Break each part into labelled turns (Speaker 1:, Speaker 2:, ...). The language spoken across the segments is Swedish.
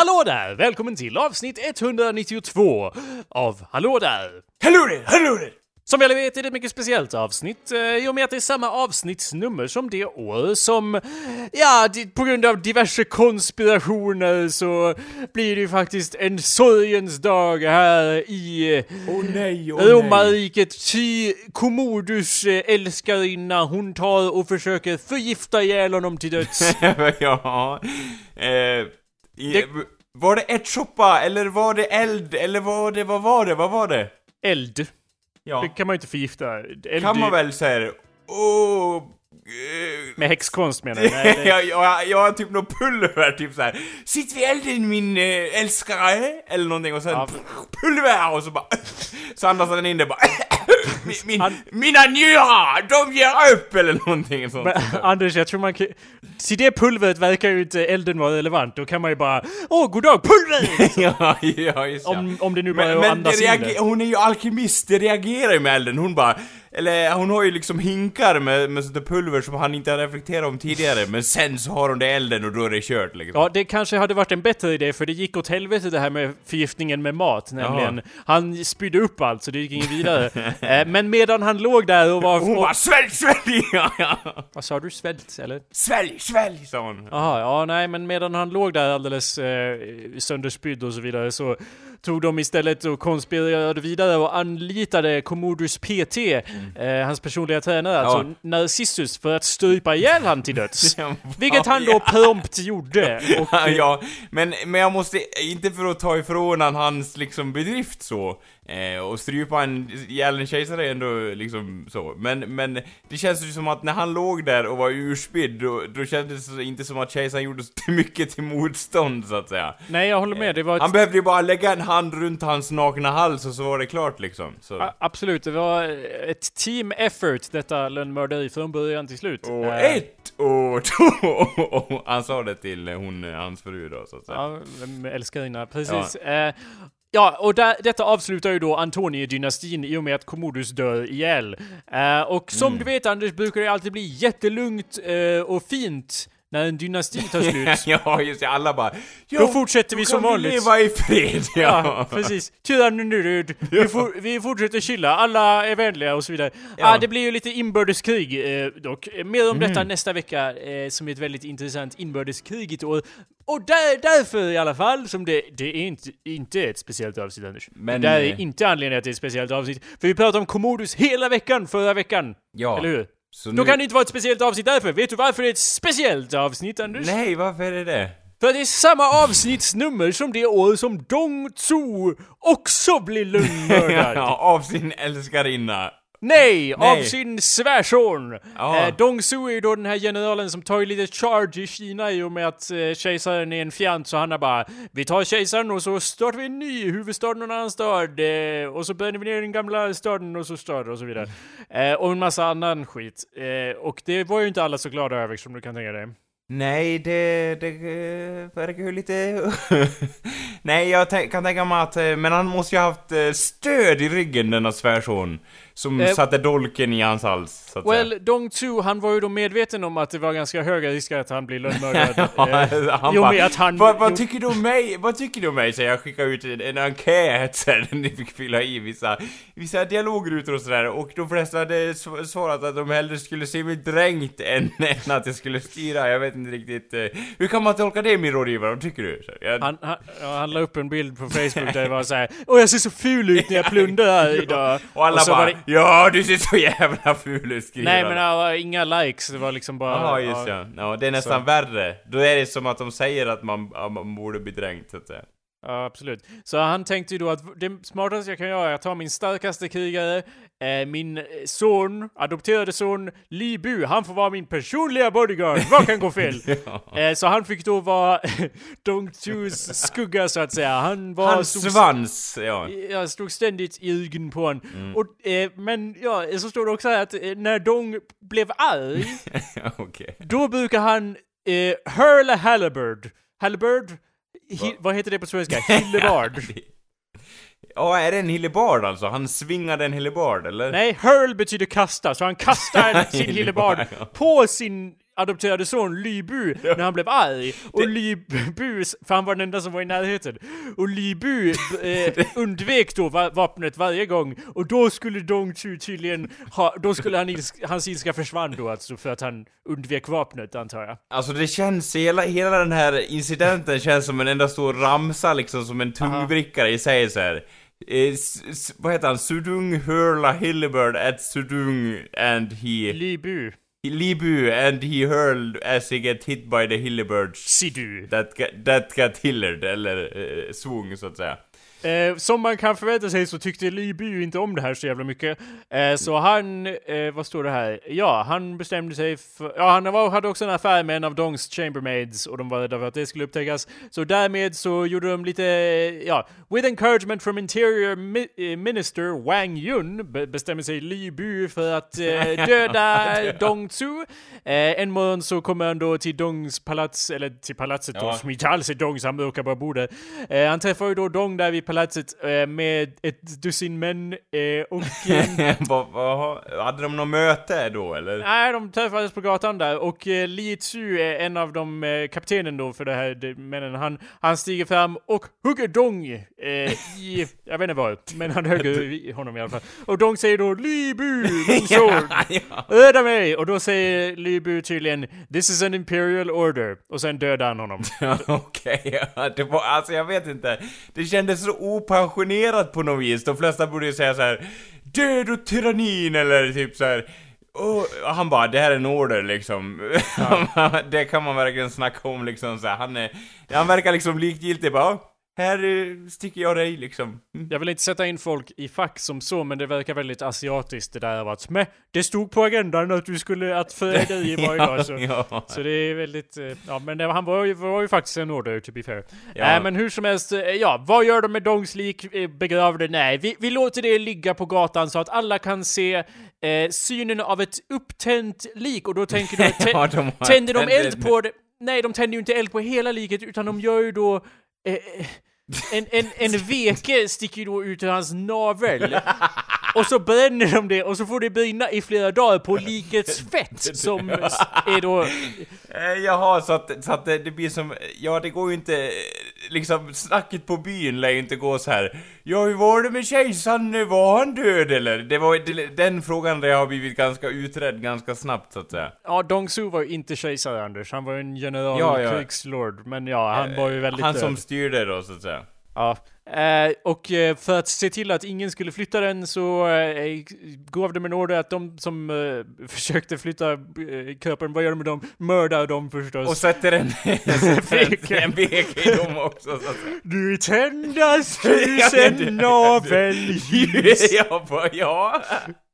Speaker 1: Hallå där! Välkommen till avsnitt 192 av Hallå där!
Speaker 2: Hallå där, hallå där!
Speaker 1: Som alla vet är det ett mycket speciellt avsnitt eh, i och med att det är samma avsnittsnummer som det år som, ja, på grund av diverse konspirationer så blir det ju faktiskt en sorgens dag här i
Speaker 2: Åh nej, nej.
Speaker 1: romarriket. Ty Commodus eh, älskarinna, hon tar och försöker förgifta ihjäl honom till döds.
Speaker 2: ja, eh, i,
Speaker 1: Det-
Speaker 2: Var det ärtsoppa, eller var det eld, eller var det, vad var det, vad var det?
Speaker 1: Eld.
Speaker 2: Ja,
Speaker 1: Det kan man ju inte förgifta. Eld
Speaker 2: kan man väl säga åh... eh,
Speaker 1: Med häxkonst menar jag. Nej, det-
Speaker 2: jag, jag, jag har typ något pulver, typ såhär Sitt vid elden min äh, älskare, eller någonting och sen
Speaker 1: Ja.
Speaker 2: pulver och så bara Så andas han in det bara min, min, Mina njurar, de ger upp eller någonting sånt
Speaker 1: Men Anders, jag tror man kan... Till det pulvret verkar ju inte elden vara relevant. Då kan man ju bara Åh, goddag pulver!
Speaker 2: ja, ja, just ja.
Speaker 1: om, om det nu bara är
Speaker 2: Men,
Speaker 1: att
Speaker 2: men det
Speaker 1: andas in det.
Speaker 2: hon är ju alkemist, det reagerar ju med elden. Hon bara... Eller hon har ju liksom hinkar med, med sånt där pulver som han inte har reflekterat om tidigare, men sen så har hon det i elden och då är det kört liksom.
Speaker 1: Ja, det kanske hade varit en bättre idé för det gick åt helvete det här med förgiftningen med mat nämligen. Han spydde upp allt så det gick inget vidare. eh, men medan han låg där och var...
Speaker 2: Hon bara svälj, svälj! Ja, ja.
Speaker 1: vad sa du? Svält eller?
Speaker 2: Svälj, svälj, sa hon.
Speaker 1: Jaha, ja nej men medan han låg där alldeles eh, sönderspydd och så vidare så tog de istället och konspirerade vidare och anlitade Commodus PT, eh, hans personliga tränare, alltså Narcissus, för att strypa ihjäl han till döds.
Speaker 2: Ja,
Speaker 1: Vilket han då prompt gjorde. Och,
Speaker 2: Ja, ja, men, men jag måste, inte för att ta ifrån han hans liksom bedrift så, eh, och strypa en ihjäl en kejsare är ändå liksom så, men, men det känns ju som att när han låg där och var urspydd, då, då kändes det inte som att kejsaren gjorde så mycket till motstånd så att säga.
Speaker 1: nej, jag håller med. Det var ett
Speaker 2: Han behövde ju bara lägga en hand runt hans nakna hals och så var det klart liksom. Så.
Speaker 1: Absolut, det var ett team effort detta lönnmörderi från början till slut.
Speaker 2: Och
Speaker 1: Eh,
Speaker 2: ett, och två, han sa det till hon, hans fru då så att säga.
Speaker 1: Ja, älskarinna, precis. Ja, eh, ja och där, detta avslutar ju då Antonie-dynastin i och med att Commodus dör ihjäl. Eh, och som du vet Anders brukar det alltid bli jättelugnt eh, och fint när en dynasti tar slut.
Speaker 2: ja, just det. Alla bara
Speaker 1: Då fortsätter vi
Speaker 2: då
Speaker 1: som
Speaker 2: kan
Speaker 1: vanligt."
Speaker 2: vi leva i fred, ja.
Speaker 1: Ja, precis. Tyrannen är död. Vi, for, vi fortsätter chilla, alla är vänliga och så vidare. Ja,
Speaker 2: Ja.
Speaker 1: det blir ju lite inbördeskrig eh, dock. Mer om detta nästa vecka, eh, som är ett väldigt intressant inbördeskrigigt år. Och där, därför i alla fall, som det, det är inte, inte ett speciellt avsnitt Anders. Men det där är
Speaker 2: eh,
Speaker 1: inte anledningen att det är ett speciellt avsnitt. För vi pratade om Commodus hela veckan förra veckan.
Speaker 2: Ja.
Speaker 1: Eller hur?
Speaker 2: Så
Speaker 1: Då
Speaker 2: nu-
Speaker 1: kan det inte vara ett speciellt avsnitt därför. Vet du varför det är ett speciellt avsnitt Anders?
Speaker 2: Nej, varför är det det?
Speaker 1: För att det är samma avsnittsnummer som det år som Dong Tzu också blir lönnmördad.
Speaker 2: ja, av sin älskarinna.
Speaker 1: Nej, av
Speaker 2: Nej.
Speaker 1: sin svärson!
Speaker 2: Ja.
Speaker 1: Eh, Dong Tzu är ju då den här generalen som tar ju lite charge i Kina i och med att eh, kejsaren är en fjant så han har bara Vi tar kejsaren och så startar vi en ny huvudstad någon annan stad eh, och så bränner vi ner den gamla staden och så stad och så vidare. Eh, och en massa annan skit. Eh, och det var ju inte alla så glada över som du kan tänka dig.
Speaker 2: Nej, det, det eh, verkar ju lite... Nej, jag kan tänka mig att... eh, Men han måste ju ha haft stöd i ryggen, denna svärson. Som
Speaker 1: Eh,
Speaker 2: satte dolken i hans hals, så
Speaker 1: Well,
Speaker 2: säga.
Speaker 1: Dong Tzu, han var ju då medveten om att det var ganska höga risker att han blir lönnmördad.
Speaker 2: Ja,
Speaker 1: eh,
Speaker 2: han
Speaker 1: och
Speaker 2: bara,
Speaker 1: med att han...
Speaker 2: vad, vad tycker du om mig? Vad tycker du om mig? Så jag skickade ut en, en enkät där ni fick fylla i vissa, vissa dialogrutor och sådär och de flesta hade sv- svarat att de hellre skulle se mig dränkt än, än att jag skulle styra. Jag vet inte riktigt. Eh, hur kan man tolka det min rådgivare? Vad tycker du? Så jag,
Speaker 1: Han, han, ja, han la upp en bild på Facebook där det var såhär Åh jag ser så ful ut när jag plundrar idag.
Speaker 2: och alla
Speaker 1: så
Speaker 2: bara Ja, du ser så jävla ful ut skriver
Speaker 1: Nej men det var inga likes, det var liksom bara...
Speaker 2: Jaha, just ja. ja. det är nästan
Speaker 1: Så.
Speaker 2: värre. Då är det som att de säger att man, man borde bli dränkt, så att säga.
Speaker 1: Ja, absolut. Så han tänkte ju då att det smartaste jag kan göra är att ta min starkaste krigare, eh, min eh, son, adopterade son, Li Bu, han får vara min personliga bodyguard. Vad kan gå fel? eh, så han fick då vara Dong Chus skugga så att säga. Han var...
Speaker 2: Hans svans, ja.
Speaker 1: Jag stod ständigt i ryggen på honom.
Speaker 2: Mm.
Speaker 1: Och, eh, men ja, så står det också här att eh, när Dong blev arg,
Speaker 2: Okej.
Speaker 1: då brukar han eh, hurl a halberd. Hi, vad heter det på svenska? Hillebard?
Speaker 2: Ja, är det en hillebard alltså? Han svingade en hillebard, eller?
Speaker 1: Nej, hurl betyder kasta, så han kastar sin
Speaker 2: Hillebard,
Speaker 1: på sin adopterade son Ly Bu när han blev arg. Och Ly Bu, för han var den enda som var i närheten. Och Ly Bu eh, undvek då va vapnet varje gång. Och då skulle Dong Chu tydligen ha, då skulle han ilsk, hans ilska försvann då alltså för att han undvek vapnet antar jag.
Speaker 2: Alltså det känns, hela, hela den här incidenten känns som en enda stor ramsa liksom, som en tungvrickare i sig så här. Eh, vad heter han? Sudung hurla Hillibird at Sudung and he...
Speaker 1: Ly Bu,
Speaker 2: Libu and he hurled as he get hit by the Hillibirds.
Speaker 1: Sidu.
Speaker 2: That got, that got hillered, eller eh, svung så att säga.
Speaker 1: Eh, som man kan förvänta sig så tyckte Liby ju inte om det här så jävla mycket. Eh, så han, eh, vad står det här? Ja, han bestämde sig för, ja han var, hade också en affär med en av Dongs chambermaids och de var rädda för att det skulle upptäckas. Så därmed så gjorde de lite, ja, with encouragement from interior mi eh, minister Wang Yun be bestämmer sig Liby för att eh, döda Dong Tzu. Eh, en morgon så kommer han då till Dongs palats, eller till palatset då,
Speaker 2: Ja.
Speaker 1: som inte alls är Dongs, han råkar bara bo där. Eh, han träffar ju då Dong där vid palatset eh, med ett dussin män eh, och...
Speaker 2: Vad, vad, hade de något möte då eller?
Speaker 1: nej, de träffades på gatan där och eh, Li Tzu är en av de kaptenen då för det här männen. Han, han stiger fram och hugger Dong i, jag vet inte vad, men han hugger honom i alla fall. Och Dong säger då Li Bu, min son! Rädda mig! Och då säger Li Bu tydligen This is an imperial order. Och sen dödar han honom.
Speaker 2: Okej, ja, det var, alltså jag vet inte. Det kändes så opensionerat på något vis. De flesta borde ju säga så här Död och tyrannin eller typ så här. Och han bara, det här är en order liksom. det kan man verkligen snacka om liksom så här. Han är, han verkar liksom likgiltig bara, "Ja, här eh, sticker jag dig liksom. Mm.
Speaker 1: Jag vill inte sätta in folk i fack som så, men det verkar väldigt asiatiskt det där av att men det stod på agendan att du skulle att föda i varje dag så.
Speaker 2: ja.
Speaker 1: Så det är väldigt, eh, ja men det, han var ju, var ju faktiskt en order to be fair.
Speaker 2: Ja.
Speaker 1: Äh, men hur som helst, eh, ja, vad gör de med Dongs lik begravde? Nej, vi, vi låter det ligga på gatan så att alla kan se eh, synen av ett upptänt lik och då tänker du,
Speaker 2: Ja, de
Speaker 1: tänder de eld på det? Nej, de tänder ju inte eld på hela liket utan de gör ju då Eh, eh, en, en, en veke sticker ju då ut ur hans navel. Och så bränner de det och så får det brinna i flera dagar på likets fett som är då...
Speaker 2: Eh, Jaha, så att, så att det, det blir som, ja det går ju inte, eh, liksom snacket på byn lär ju inte gå så här. Ja hur var det med kejsaren, var han död eller? Det var det, den frågan där har blivit ganska utredd ganska snabbt så att säga.
Speaker 1: Ja, Dong Su var ju inte kejsare Anders, han var ju en general
Speaker 2: Ja, ja.
Speaker 1: krigslord. Men ja, han var ju väldigt
Speaker 2: Han
Speaker 1: död.
Speaker 2: som styrde då så att säga.
Speaker 1: Ja. Eh, och eh, för att se till att ingen skulle flytta den så eh, gav de en order att de som eh, försökte flytta eh, Köpen, vad gör de med dem? Mördar dem förstås.
Speaker 2: Och sätter en, sätter en, en vek i dem också så att.
Speaker 1: Du tändas tusen navelljus!
Speaker 2: ja, ja.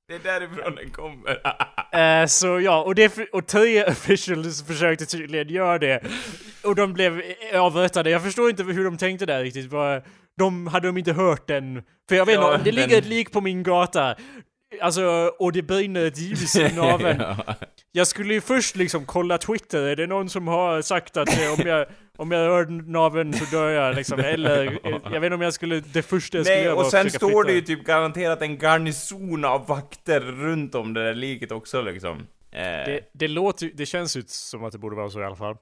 Speaker 2: Det är därifrån den kommer.
Speaker 1: Eh, så ja, och, det, och tre officials försökte tydligen göra det. Och de blev avrättade. Jag förstår inte hur de tänkte där riktigt. Bara, de, hade de inte hört den? För jag vet inte,
Speaker 2: Ja,
Speaker 1: om det
Speaker 2: den-
Speaker 1: ligger ett lik på min gata. Alltså, och det brinner ett ljus i naveln.
Speaker 2: ja.
Speaker 1: Jag skulle ju först liksom kolla Twitter, är det någon som har sagt att eh, om jag, om jag rör naveln så dör jag liksom? Eller, eh, jag vet inte om jag skulle, det första jag skulle
Speaker 2: Nej,
Speaker 1: göra
Speaker 2: och sen står det ju
Speaker 1: flytta.
Speaker 2: typ garanterat en garnison av vakter runt om det där liket också liksom. Eh,
Speaker 1: Det, det låter det känns ju som att det borde vara så i alla fall.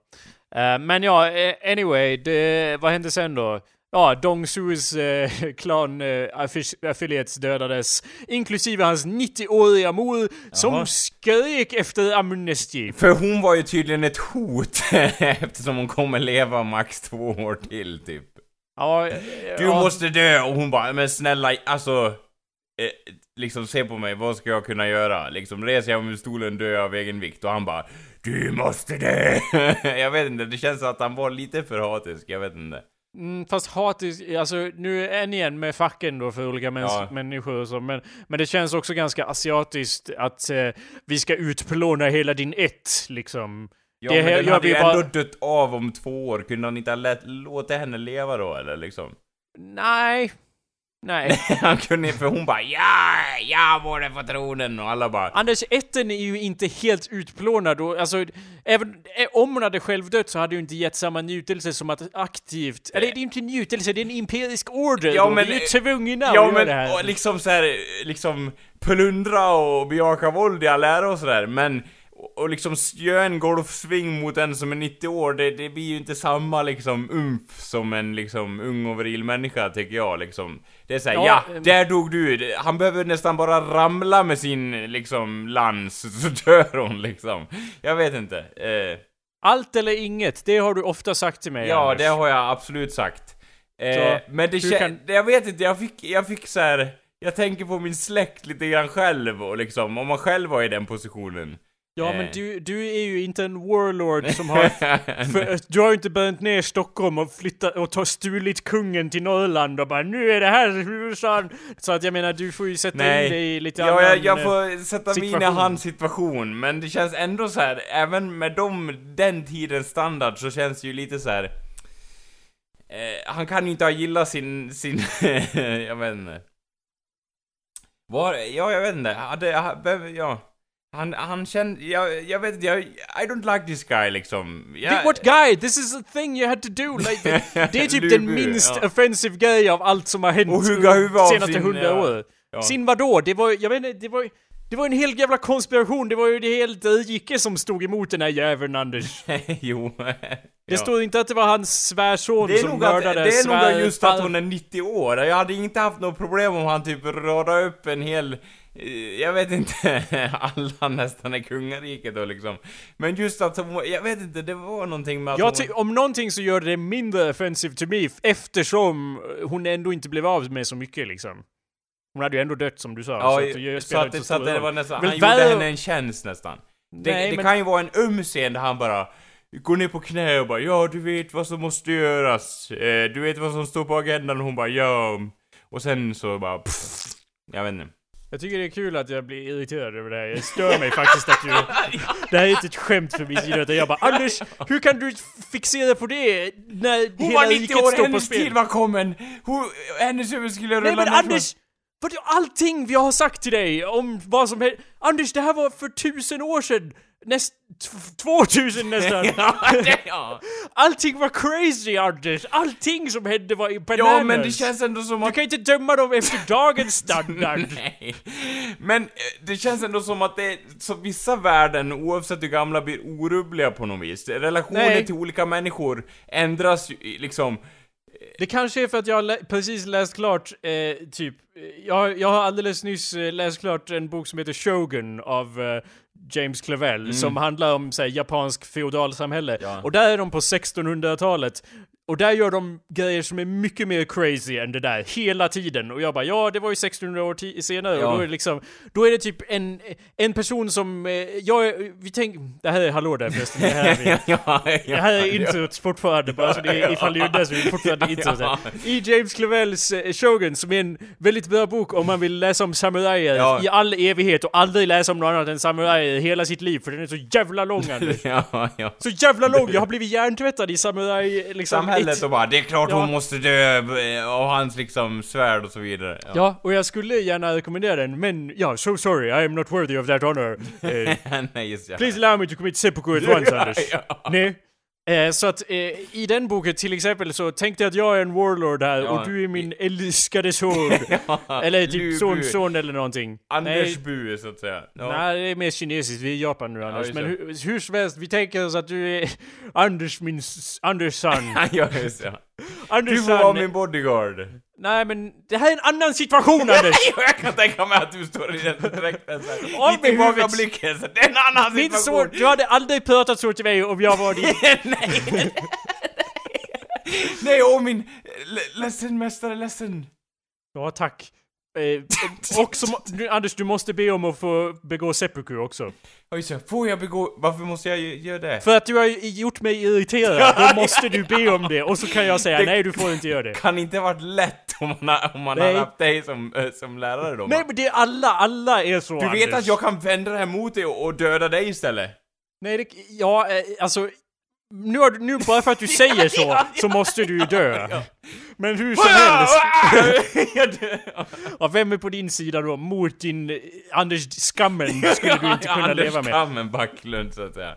Speaker 1: Eh, men ja, eh, anyway, det, vad hände sen då? Ja, Dong Sus eh, klan eh, affi- affiliates dödades, inklusive hans 90-åriga mor som skrek efter amnesti.
Speaker 2: För hon var ju tydligen ett hot eftersom hon kommer leva max två år till typ.
Speaker 1: Ja, eh,
Speaker 2: Du
Speaker 1: ja,
Speaker 2: måste dö! Och hon bara, men snälla, alltså... Eh, liksom se på mig, vad ska jag kunna göra? Liksom reser jag mig ur stolen dör jag av egen vikt och han bara Du måste dö! jag vet inte, det känns som att han var lite för hatisk, jag vet inte.
Speaker 1: Mm, fast hatisk, alltså nu än igen med facken då för olika mäns-
Speaker 2: Ja.
Speaker 1: människor och så, men, men det känns också ganska asiatiskt att eh, vi ska utplåna hela din ett, liksom.
Speaker 2: Ja
Speaker 1: Det
Speaker 2: men den hade
Speaker 1: vi
Speaker 2: ju
Speaker 1: bara-
Speaker 2: ändå dött av om två år, kunde han inte ha låtit henne leva då eller liksom?
Speaker 1: Nej. Nej.
Speaker 2: han kunde för hon bara ja, jag borde få tronen och alla bara
Speaker 1: Anders, etten är ju inte helt utplånad och alltså, även eh, om hon hade själv dött så hade ju inte gett samma njutelse som att aktivt, eller det är ju inte njutelse, det är en imperisk order
Speaker 2: Ja, men-
Speaker 1: Vi är ju tvungna att
Speaker 2: Ja
Speaker 1: göra
Speaker 2: men
Speaker 1: det här.
Speaker 2: och liksom så här, liksom plundra och bejaka våld i all ära och sådär men och, liksom göra en golfsving mot en som är 90 år, det, det blir ju inte samma liksom umf som en liksom ung och viril människa tycker jag liksom. Det är såhär, ja,
Speaker 1: Ja, ehm.
Speaker 2: där dog du. Han behöver nästan bara ramla med sin liksom lans, så dör hon liksom. Jag vet inte. Eh,
Speaker 1: Allt eller inget, det har du ofta sagt till mig
Speaker 2: ja,
Speaker 1: Anders.
Speaker 2: det har jag absolut sagt. Eh,
Speaker 1: Så,
Speaker 2: men det
Speaker 1: kan-
Speaker 2: Jag vet inte, jag fick, jag fick så här. Jag tänker på min släkt lite grann själv och liksom, om man själv var i den positionen.
Speaker 1: Ja
Speaker 2: Eh.
Speaker 1: men du, du är ju inte en warlord som har... För, du har ju inte bränt ner Stockholm och flyttat och ta, stulit kungen till Norrland och bara nu är det här huvudstaden. Så att jag menar du får ju sätta
Speaker 2: Nej.
Speaker 1: in dig i lite
Speaker 2: Ja,
Speaker 1: annan...
Speaker 2: jag, jag
Speaker 1: eh,
Speaker 2: får sätta mig in i
Speaker 1: situation.
Speaker 2: hans situation, men det känns ändå så här, även med dem, den tidens standard så känns det ju lite så här. Eh, han kan ju inte ha gillat sin, sin, jag vet inte. Var, ja jag vet inte, hade, ha- ja. Han, han kände, jag, jag vet inte, jag, I don't like this guy liksom. Jag,
Speaker 1: What guy? This is a thing you had to do! Like, det, är typ den minst
Speaker 2: ja.
Speaker 1: offensive grej av allt som har hänt
Speaker 2: Och hugga huvudet av
Speaker 1: senaste hundra åren.
Speaker 2: ja.
Speaker 1: Sin vadå? Det var jag vet inte, det var det var en hel jävla konspiration, det var ju det helt rike som stod emot den här jäveln Anders.
Speaker 2: jo.
Speaker 1: Det stod inte att det var hans svärson
Speaker 2: Det är,
Speaker 1: som
Speaker 2: nog att,
Speaker 1: mördade
Speaker 2: det är nog
Speaker 1: svär-
Speaker 2: just att hon är 90 år. Jag hade inte haft något problem om han typ radade upp en hel... eh, Jag vet inte, alla nästan i kungariket då liksom. Men just att hon, jag vet inte, det var någonting med att
Speaker 1: Jag
Speaker 2: hon...
Speaker 1: om någonting så gör det mindre offensive to me eftersom hon ändå inte blev av med så mycket liksom. Hon hade ju ändå dött som du sa.
Speaker 2: Ja,
Speaker 1: att det
Speaker 2: så att, det, så att det var nästan,
Speaker 1: Väl
Speaker 2: han gjorde henne en tjänst nästan. Det,
Speaker 1: Nej,
Speaker 2: det
Speaker 1: men-
Speaker 2: kan ju vara en öm scen där han bara går ner på knä och bara ja du vet vad som måste göras. Eh, du vet vad som står på agendan och hon bara ja. Och sen så bara pff, Jag vet inte.
Speaker 1: Jag tycker det är kul att jag blir irriterad över det här. Jag stör mig faktiskt att du... Det här är inte ett skämt för min sida utan jag bara Anders, hur kan du fixera på det när
Speaker 2: Hon
Speaker 1: hela
Speaker 2: var 90
Speaker 1: riket
Speaker 2: år,
Speaker 1: står på
Speaker 2: hennes
Speaker 1: spel?
Speaker 2: tid var kommen! Hon, hennes huvud skulle rulla
Speaker 1: Nej men
Speaker 2: ner från-
Speaker 1: Anders! Vadå allting vi har sagt till dig om vad som händer? Anders det här var för tusen år sedan! Näst... t- Två tusen nästan!
Speaker 2: ja, det, ja.
Speaker 1: Allting var crazy Anders! Allting som hände var i bananas!
Speaker 2: ja, men det känns ändå som
Speaker 1: Du
Speaker 2: att...
Speaker 1: kan inte döma dem efter dagens standard!
Speaker 2: Nej. Men eh, det känns ändå som att det är, så vissa värden, oavsett hur gamla, blir orubbliga på något vis. Relationer
Speaker 1: Nej.
Speaker 2: till olika människor ändras ju i- liksom...
Speaker 1: Det kanske är för att jag har lä- precis läst klart, eh, typ, eh, jag, jag har alldeles nyss eh, läst klart en bok som heter Shogun av eh, James Clavell, som handlar om såhär, japansk feodalsamhälle.
Speaker 2: Ja.
Speaker 1: Och där är de på 1600-talet. Och där gör de grejer som är mycket mer crazy än det där, hela tiden. Och jag bara, ja det var ju 1600 år senare,
Speaker 2: Ja.
Speaker 1: och då är det liksom, då är det typ en, en person som, eh, jag, är- vi tänker, det här är hallå där förresten, det här är
Speaker 2: ja, ja,
Speaker 1: det här är introt fortfarande, bara så det är, ifall det undrar så är det fortfarande introt.
Speaker 2: Ja.
Speaker 1: I James Clavells eh, Shogun, som är en väldigt bra bok om man vill läsa om samurajer
Speaker 2: Ja.
Speaker 1: i all evighet och aldrig läsa om något annat än samurajer hela sitt liv, för den är så jävla lång Anders.
Speaker 2: ja, ja.
Speaker 1: Så jävla lång! Jag har blivit hjärntvättad i samuraj... Liksom,
Speaker 2: Samhället och bara, det är klart
Speaker 1: Ja.
Speaker 2: hon måste dö, eh, och hans liksom svärd och så vidare. Ja.
Speaker 1: Ja, och jag skulle gärna rekommendera den, men ja, so sorry, I am not worthy of that honor. Eh,
Speaker 2: Nej, just ja.
Speaker 1: Please allow me to commit seppuku at once, Anders. Nej. Eh, så att eh, i den boken till exempel så tänkte jag att jag är en warlord här
Speaker 2: Ja.
Speaker 1: och du är min älskade son. eller typ sonson eller någonting.
Speaker 2: Anders
Speaker 1: Nej,
Speaker 2: Bu, så att säga. Ja.
Speaker 1: Nej, det är mer kinesiskt. Vi är i Japan nu Anders.
Speaker 2: just
Speaker 1: Men
Speaker 2: det.
Speaker 1: hur, hur som helst, vi tänker oss att du är Anders min... Anders son.
Speaker 2: ja, just ja.
Speaker 1: Anders
Speaker 2: Du får vara min bodyguard.
Speaker 1: Nej men det här är en annan situation Anders!
Speaker 2: jag kan tänka mig att du står i den dräkten såhär.
Speaker 1: Av
Speaker 2: I tillbakablicken, så det är en annan
Speaker 1: Min son,
Speaker 2: situation.
Speaker 1: du hade aldrig pratat så till mig om jag var din...
Speaker 2: nej! Nej, åh min... le- Ledsen mästare, ledsen.
Speaker 1: Ja, tack. Eh, nu, Anders, du måste be om att få begå seppuku också.
Speaker 2: Oj så, får jag begå... Varför måste jag gö- göra det?
Speaker 1: För att du har gjort mig irriterad, då måste du be om det. Och så kan jag säga
Speaker 2: Det-
Speaker 1: nej, du får inte göra det.
Speaker 2: Kan inte varit lätt om man, har, om man
Speaker 1: Nej.
Speaker 2: har haft dig som, eh, som lärare då?
Speaker 1: Nej men det är alla, alla är så
Speaker 2: Du vet
Speaker 1: Anders.
Speaker 2: att jag kan vända det här mot dig och och döda dig istället?
Speaker 1: Nej, det, ja, eh, alltså... Nu, har du, nu bara för att du säger så, så måste du ju dö. Men hur som helst. Ja, vem är på din sida då? Mot din eh, Anders Skammen skulle du inte kunna
Speaker 2: Anders
Speaker 1: leva med.
Speaker 2: Kammen Backlund så att säga.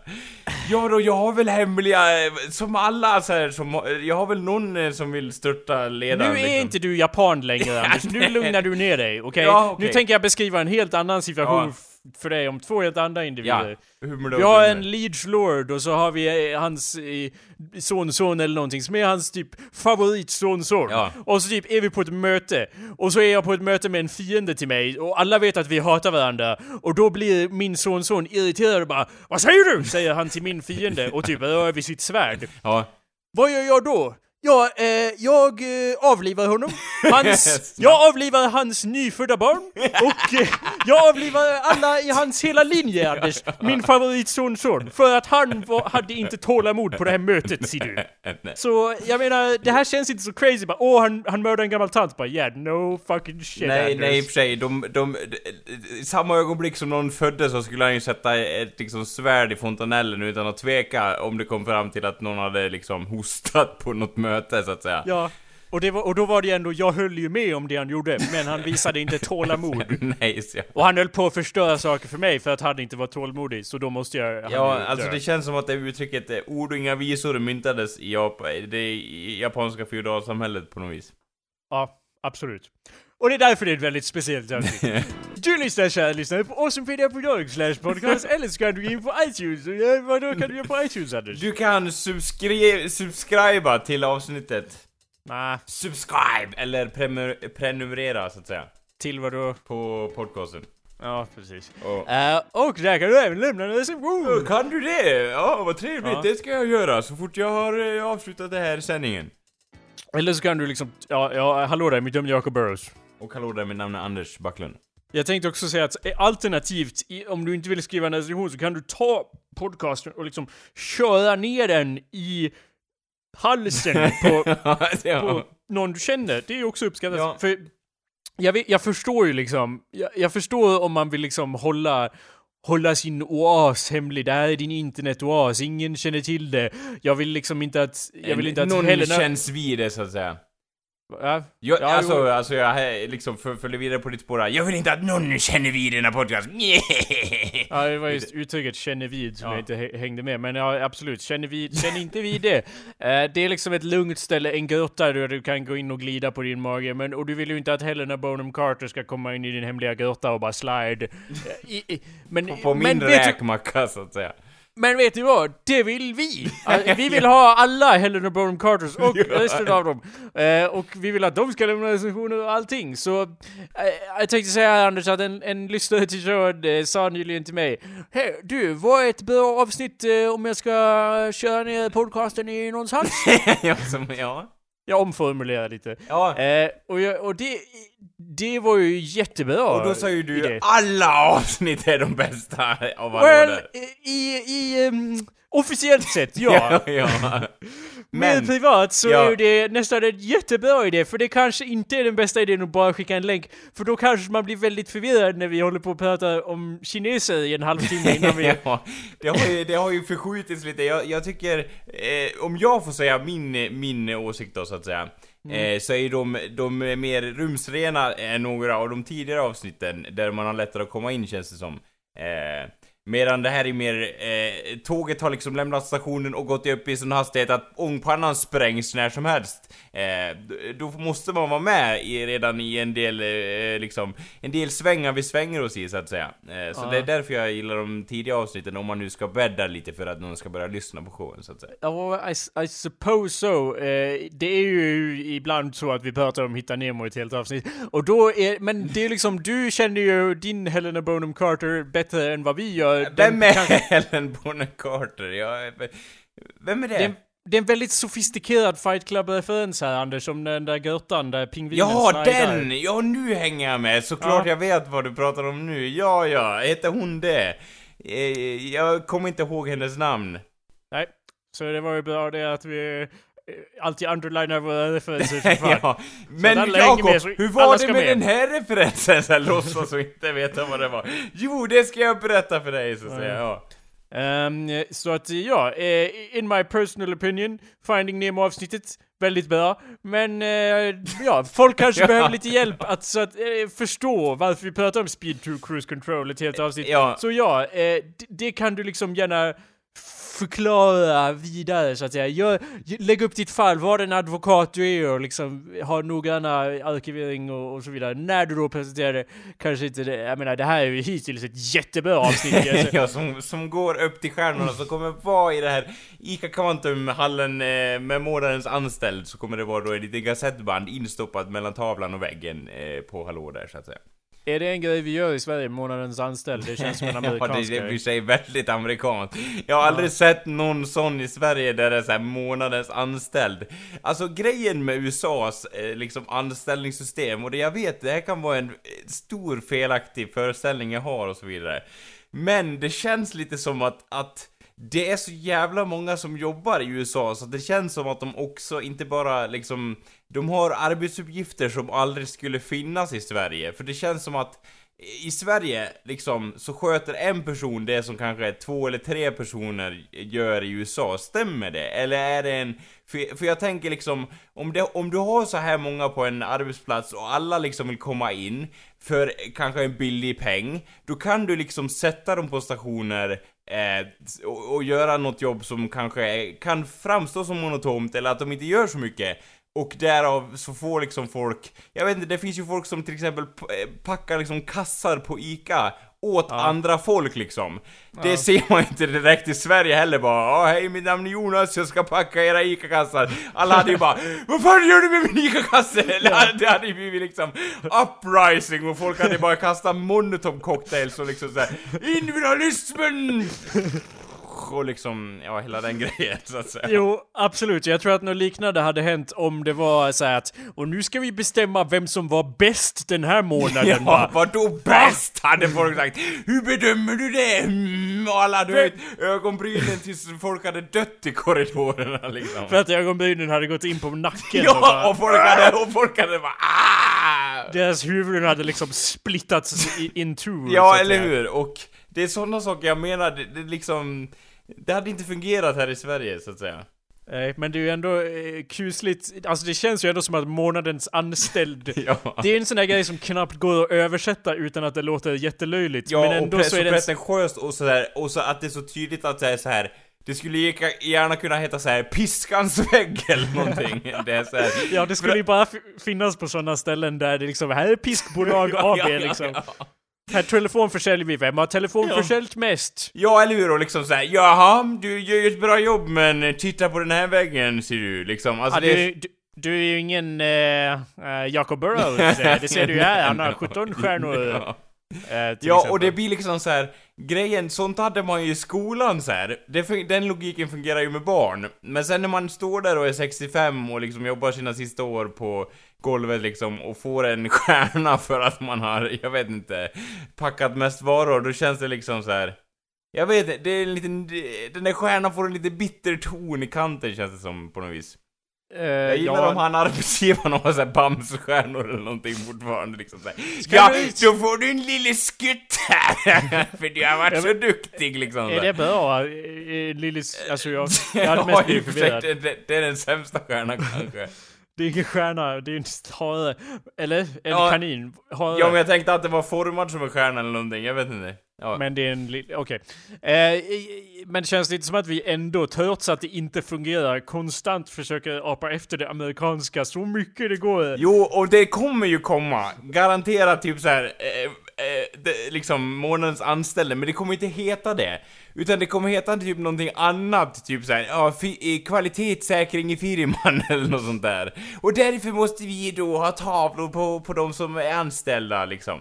Speaker 2: Ja då, jag har väl hemliga, eh, som alla så här, som, jag har väl någon eh, som vill störta ledaren
Speaker 1: Nu är
Speaker 2: liksom.
Speaker 1: inte du japan längre Anders, nu lugnar du ner dig, okej?
Speaker 2: Ja, okej.
Speaker 1: Nu tänker jag beskriva en helt annan situation
Speaker 2: Ja.
Speaker 1: För dig om två helt andra individer.
Speaker 2: Ja. Humor
Speaker 1: Vi har en Liege Lord och så har vi eh, hans eh, sonson eller någonting som är hans typ favoritsonson.
Speaker 2: Ja.
Speaker 1: Och så typ är vi på ett möte. Och så är jag på ett möte med en fiende till mig och alla vet att vi hatar varandra. Och då blir min sonson irriterad och bara Vad säger du? Säger han till min fiende och typ rör vid sitt svärd.
Speaker 2: Ja.
Speaker 1: Vad gör jag då? Ja, eh, jag eh, avlivar honom. Hans, jag avlivar hans nyfödda barn. Och eh, jag avlivar alla i hans hela linje, Anders. Min favoritsonson. För att han var, hade inte tålamod på det här mötet, ser du. Så jag menar, det här känns inte så crazy. Bara, åh, han, han mördade en gammal tant. Bara, yeah, no fucking shit,
Speaker 2: Nej,
Speaker 1: Anders.
Speaker 2: nej i och för sig, de, de, i samma ögonblick som någon föddes så skulle han ju sätta ett liksom svärd i fontanellen utan att tveka om det kom fram till att någon hade liksom hostat på något möte så att säga.
Speaker 1: Ja. Och, var, och då var det ändå, jag höll ju med om det han gjorde, men han visade inte tålamod.
Speaker 2: nej, så.
Speaker 1: Och han höll på att förstöra saker för mig för att han inte var tålmodig, så då måste jag...
Speaker 2: Ja, alltså
Speaker 1: dö.
Speaker 2: det känns som att det uttrycket eh, ord och inga visor myntades i Japan, det japanska feodalsamhället på något vis.
Speaker 1: Ja, absolut. Och det är därför det är ett väldigt speciellt avsnitt. Du lyssnar kära lyssnare på awesomepedia.org slash podcast eller så kan du gå in på iTunes. Ja, vadå kan du göra på iTunes Anders?
Speaker 2: Du kan subskri- subscriba till avsnittet.
Speaker 1: Nej,
Speaker 2: Subscribe! Eller prenumer- prenumerera så att säga.
Speaker 1: till vadå?
Speaker 2: På podcasten.
Speaker 1: Ja, precis.
Speaker 2: Och,
Speaker 1: Eh, och där kan du även lämna en recension!
Speaker 2: kan du det? Ja, vad trevligt.
Speaker 1: Ja.
Speaker 2: Det ska jag göra så fort jag har eh, avslutat det här sändningen.
Speaker 1: Eller så kan du liksom, ja, ja hallå där, mitt namn är Jacob Burrows.
Speaker 2: Och hallå där, mitt namn är Anders Backlund.
Speaker 1: Jag tänkte också säga att eh, alternativt, om du inte vill skriva en recension så kan du ta podcasten och liksom köra ner den i halsen på,
Speaker 2: ja.
Speaker 1: på någon du känner. Det är ju också uppskattat.
Speaker 2: Ja.
Speaker 1: För jag, vet, jag förstår ju liksom, jag, jag förstår om man vill liksom hålla Hålla sin oas hemlig, det här är din internetoas, ingen känner till det. Jag vill liksom inte att, jag vill inte att
Speaker 2: Någon
Speaker 1: Helena...
Speaker 2: känns vid det så att säga.
Speaker 1: Ja,
Speaker 2: Jag,
Speaker 1: Ja,
Speaker 2: alltså,
Speaker 1: jo.
Speaker 2: alltså jag liksom för- följer vidare på ditt spår här. Jag vill inte att någon känner vid den här podcasten.
Speaker 1: Ja, det var just uttrycket 'känner vid' som
Speaker 2: Ja.
Speaker 1: jag inte hä- hängde med. Men ja, absolut, känner, vid, känner inte vid det. Eh, det är liksom ett lugnt ställe, en grotta där du kan gå in och glida på din mage. Men, och du vill ju inte att Helena Bonham Carter ska komma in i din hemliga grotta och bara slide. Eh, I, i, men,
Speaker 2: På min
Speaker 1: men,
Speaker 2: räkmacka så att säga.
Speaker 1: Men vet du vad? Det vill vi! Eh, Vi vill ha alla Helena Bonham Carters och resten av dem. Eh, och vi vill att de ska lämna recensioner och allting. Så eh, jag tänkte säga Anders att en, en lyssnare till showen eh, sa nyligen till mig Hej du, vad är ett bra avsnitt om jag ska köra ner podcasten i någonstans?
Speaker 2: ja, som, ja.
Speaker 1: Jag omformulerar lite.
Speaker 2: Ja.
Speaker 1: Eh, och jag, och det, det var ju jättebra.
Speaker 2: Och då sa ju du
Speaker 1: idé.
Speaker 2: alla avsnitt är de bästa av alla
Speaker 1: Well, i, i um, officiellt sett ja.
Speaker 2: ja, ja.
Speaker 1: Men
Speaker 2: Men,
Speaker 1: privat så
Speaker 2: ja.
Speaker 1: är det nästan en jättebra idé, för det kanske inte är den bästa idén att bara skicka en länk, för då kanske man blir väldigt förvirrad när vi håller på att prata om kineser i en halvtimme innan vi...
Speaker 2: ja, det har ju, det har ju förskjutits lite. Jag, jag tycker, eh, om jag får säga min, min åsikt då så att säga.
Speaker 1: Mm.
Speaker 2: Eh, så är ju de, de är mer rumsrena än några av de tidigare avsnitten där man har lättare att komma in känns det som. Eh, medan det här är mer, eh, tåget har liksom lämnat stationen och gått upp i sån hastighet att ångpannan sprängs när som helst. Eh, då måste man vara med i, redan i en del, eh, liksom, en del svängar vi svänger oss i så att säga. Eh, så
Speaker 1: Ja.
Speaker 2: det är därför jag gillar de tidiga avsnitten om man nu ska bädda lite för att någon ska börja lyssna på showen så att säga.
Speaker 1: Ja, I, I suppose so. Eh, det är ju ibland så att vi pratar om Hitta Nemo i ett helt avsnitt. Och då är, men det är liksom, du känner ju din Helena Bonham Carter bättre än vad vi gör.
Speaker 2: Vem är
Speaker 1: kanske-
Speaker 2: Helen Bonham Carter? Jag, vem är det?
Speaker 1: Det det är en väldigt sofistikerad Fight Club-referens här Anders, om den där grottan där pingvinen
Speaker 2: Ja, den! Ja, nu hänger jag med. Såklart
Speaker 1: Ja.
Speaker 2: jag vet vad du pratar om nu. Ja, ja, heter hon det? Eh, Jag kommer inte ihåg hennes namn.
Speaker 1: Nej, så det var ju bra det att vi alltid underlinar våra referenser så fan.
Speaker 2: ja. Men Jakob, hur var det med
Speaker 1: med.
Speaker 2: den här referensen? Så jag låtsas och inte veta vad det var. Jo, det ska jag berätta för dig, så att säga. Ja.
Speaker 1: Ehm, så att ja, eh, in my personal opinion, Finding Nemo-avsnittet, väldigt bra. Men eh, ja, folk kanske
Speaker 2: Ja.
Speaker 1: behöver lite hjälp att, så att eh, förstå varför vi pratar om Speed 2 Cruise Control ett helt avsnitt.
Speaker 2: Ja.
Speaker 1: Så ja, eh, det kan du liksom gärna förklara vidare så att säga. Gör, lägg upp ditt fall, var den advokat du är och liksom ha noggranna arkivering och, och så vidare. När du då presenterar det, kanske inte det, jag menar det här är ju hittills ett jättebra avsnitt. Alltså.
Speaker 2: ja, som, som går upp till stjärnorna, som kommer vara i det här ICA Kvantum-hallen eh, med månadens anställd, så kommer det vara då ett litet kassettband instoppat mellan tavlan och väggen eh, på Hallå där, så att säga.
Speaker 1: Är det en grej vi gör i Sverige, månadens anställd? Det känns som en amerikansk
Speaker 2: ja, det är i sig väldigt amerikanskt. Jag har aldrig sett någon sån i Sverige där det är såhär månadens anställd. Alltså grejen med USAs eh, liksom anställningssystem, och det jag vet, det här kan vara en stor felaktig föreställning jag har och så vidare. Men det känns lite som att, att det är så jävla många som jobbar i USA så det känns som att de också inte bara liksom de har arbetsuppgifter som aldrig skulle finnas i Sverige, för det känns som att i Sverige, liksom, så sköter en person det som kanske två eller tre personer gör i USA, stämmer det? Eller är det en... För, för jag tänker liksom, om, det, om du har så här många på en arbetsplats och alla liksom vill komma in för kanske en billig peng, då kan du liksom sätta dem på stationer Eh, och, och, göra något jobb som kanske kan framstå som monotont eller att de inte gör så mycket. Och därav så får liksom folk, jag vet inte, det finns ju folk som till exempel eh, packar liksom kassar på ICA åt ja. andra folk liksom. Det ja. ser man inte direkt i Sverige heller bara Åh, hej mitt namn är Jonas, jag ska packa era ICA-kassar. Alla hade ju bara Vad fan gör du med min ICA-kasse? Ja. Det hade ju blivit liksom uprising och folk hade bara kastat monotop cocktails och liksom såhär Individualismen! Och liksom, ja hela den grejen så att säga.
Speaker 1: Jo, absolut. Jag tror att något liknande hade hänt om det var så att och nu ska vi bestämma vem som var bäst den här månaden.
Speaker 2: ja, vadå bäst? Hade folk sagt. Hur bedömer du det? Mm, och alla du vet, ögonbrynen tills folk hade dött i korridorerna liksom.
Speaker 1: För att ögonbrynen hade gått in på nacken.
Speaker 2: ja, och, bara, och, folk hade, och folk hade bara ah!
Speaker 1: Deras huvuden hade liksom splittats in two.
Speaker 2: ja, eller hur? Och det är sådana saker jag menar, det, det liksom det hade inte fungerat här i Sverige, så att säga.
Speaker 1: Nej, men det är ju ändå eh, kusligt, alltså det känns ju ändå som att månadens anställd ja. Det är en sån där grej som knappt går att översätta utan att det låter jättelöjligt
Speaker 2: Ja, men ändå och, så, är det pretentiöst och sådär, och så att det är så tydligt att det är så här det skulle gärna kunna heta så här piskans vägg eller någonting. Det är så här.
Speaker 1: Ja, det skulle ju bara finnas på sådana ställen där det liksom, här är piskbolag AB ja, ja, liksom. Här telefon försäljer vi, vem har telefon ja. mest?
Speaker 2: Ja, eller hur? Och liksom såhär, jaha, du gör ju ett bra jobb men titta på den här väggen ser du, liksom. Alltså,
Speaker 1: ja, det... du, du, du är ju ingen uh, uh, Jacob Burrows, det ser du ju här, han har 17 stjärnor.
Speaker 2: ja. Uh, ja, och det blir liksom så här, grejen, sånt hade man ju i skolan så här. Det, den logiken fungerar ju med barn. Men sen när man står där och är 65 och liksom jobbar sina sista år på golvet liksom och får en stjärna för att man har, jag vet inte, packat mest varor, då känns det liksom så här. Jag vet inte, det är en liten, den där stjärnan får en lite bitter ton i kanten känns det som på något vis. Uh, jag gillar ja. om han arbetsgivaren har såhär Bamsestjärnor eller någonting fortfarande liksom såhär. Ja, du... då får du en lille skutt här! För du har varit så duktig liksom.
Speaker 1: Är det bra? Lillis, alltså jag, jag hade mest blivit förvirrad.
Speaker 2: Det, det är den sämsta stjärnan kanske.
Speaker 1: Det är ingen stjärna, det är en hare. Eller? En ja, kanin.
Speaker 2: Hare. Ja men jag tänkte att det var formad som en stjärna eller någonting, jag vet inte. Ja.
Speaker 1: Men det är en okej. Okay. Eh, men det känns lite som att vi ändå, trots att det inte fungerar, konstant försöker apa efter det amerikanska så mycket det går.
Speaker 2: Jo, och det kommer ju komma. Garanterat typ så här. Eh, eh, det, liksom månadens anställda, men det kommer inte heta det. Utan det kommer heta typ någonting annat, typ såhär, ja, kvalitetssäkring i firman eller något sånt där. Och därför måste vi då ha tavlor på, på de som är anställda liksom.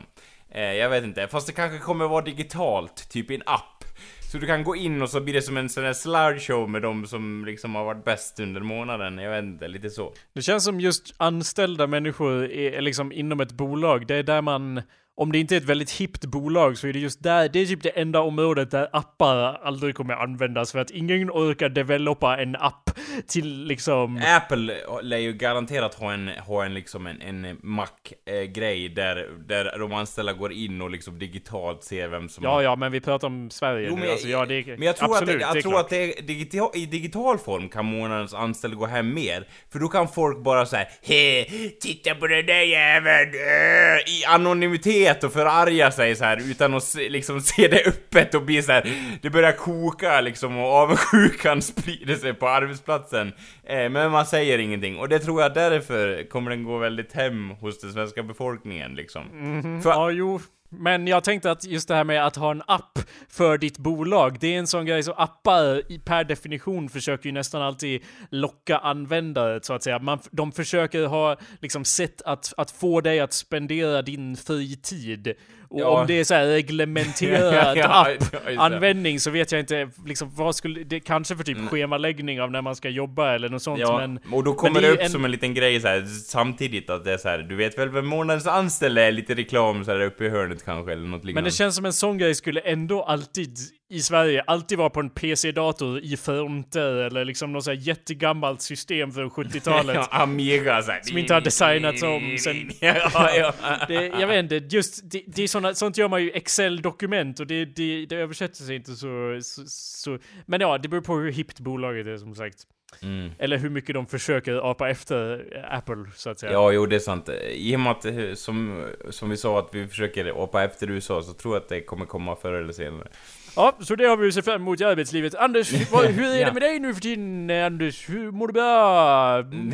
Speaker 2: Eh, jag vet inte, fast det kanske kommer vara digitalt, typ i en app. Så du kan gå in och så blir det som en sån här slideshow med de som liksom har varit bäst under månaden. Jag vet inte, lite så.
Speaker 1: Det känns som just anställda människor är liksom inom ett bolag. Det är där man om det inte är ett väldigt hippt bolag så är det just där, det är typ det enda området där appar aldrig kommer användas för att ingen orkar developa en app till liksom...
Speaker 2: Apple lär ju garanterat ha en, ha en liksom en, en Mac-grej där, där de anställda går in och liksom digitalt ser vem som
Speaker 1: Ja, ja, men vi pratar om Sverige
Speaker 2: Jo,
Speaker 1: nu.
Speaker 2: men,
Speaker 1: Alltså, ja, det,
Speaker 2: men jag tror
Speaker 1: absolut,
Speaker 2: att, det, jag
Speaker 1: det
Speaker 2: tror
Speaker 1: klart.
Speaker 2: att det digital, i digital form kan månadens anställda gå hem mer. För då kan folk bara säga He, titta på den där jäveln! äh", I anonymitet och förarga sig så här utan att se, liksom se det öppet och bli så här. Det börjar koka liksom och avundsjukan sprider sig på arbetsplatsen. Eh, men man säger ingenting. Och det tror jag därför kommer den gå väldigt hem hos den svenska befolkningen liksom. För,
Speaker 1: Ja, jo. Men jag tänkte att just det här med att ha en app för ditt bolag, det är en sån grej som appar per definition försöker ju nästan alltid locka användare så att säga. Man, de försöker ha liksom sätt att, att få dig att spendera din fritid. Och
Speaker 2: Ja.
Speaker 1: om det är så här reglementerad
Speaker 2: Ja,
Speaker 1: app-användning så vet jag inte liksom vad skulle, det kanske för typ schemaläggning av när man ska jobba eller något sånt
Speaker 2: Mm. Ja,
Speaker 1: men
Speaker 2: och då kommer
Speaker 1: men
Speaker 2: det, upp
Speaker 1: en-
Speaker 2: som en liten grej så här, samtidigt att det är så här, du vet väl vem månadens anställda är? Lite reklam så här uppe i hörnet kanske, eller något
Speaker 1: Men
Speaker 2: liknande.
Speaker 1: det känns som en sån grej skulle ändå alltid i Sverige alltid vara på en PC-dator i fronter eller liksom något så här jättegammalt system från 70-talet.
Speaker 2: ja, Amiga så här.
Speaker 1: Som inte har designats om sen-
Speaker 2: ja, ja.
Speaker 1: Det, jag vet inte, just det, det är såna, sånt gör man ju Excel-dokument och det, det, det översätter sig inte så, så, så... Men ja, det beror på hur hippt bolaget är som sagt.
Speaker 2: Mm.
Speaker 1: Eller hur mycket de försöker apa efter Apple, så att säga.
Speaker 2: Ja, jo det är sant. I och med att, eh, som, som vi sa, att vi försöker hoppa efter USA, så tror jag att det kommer komma förr eller senare.
Speaker 1: Ja, så det har vi ju sett fram emot i arbetslivet. Anders, vad, hur är det med dig nu för tiden, eh, Anders? Hur mår du bra? Mm.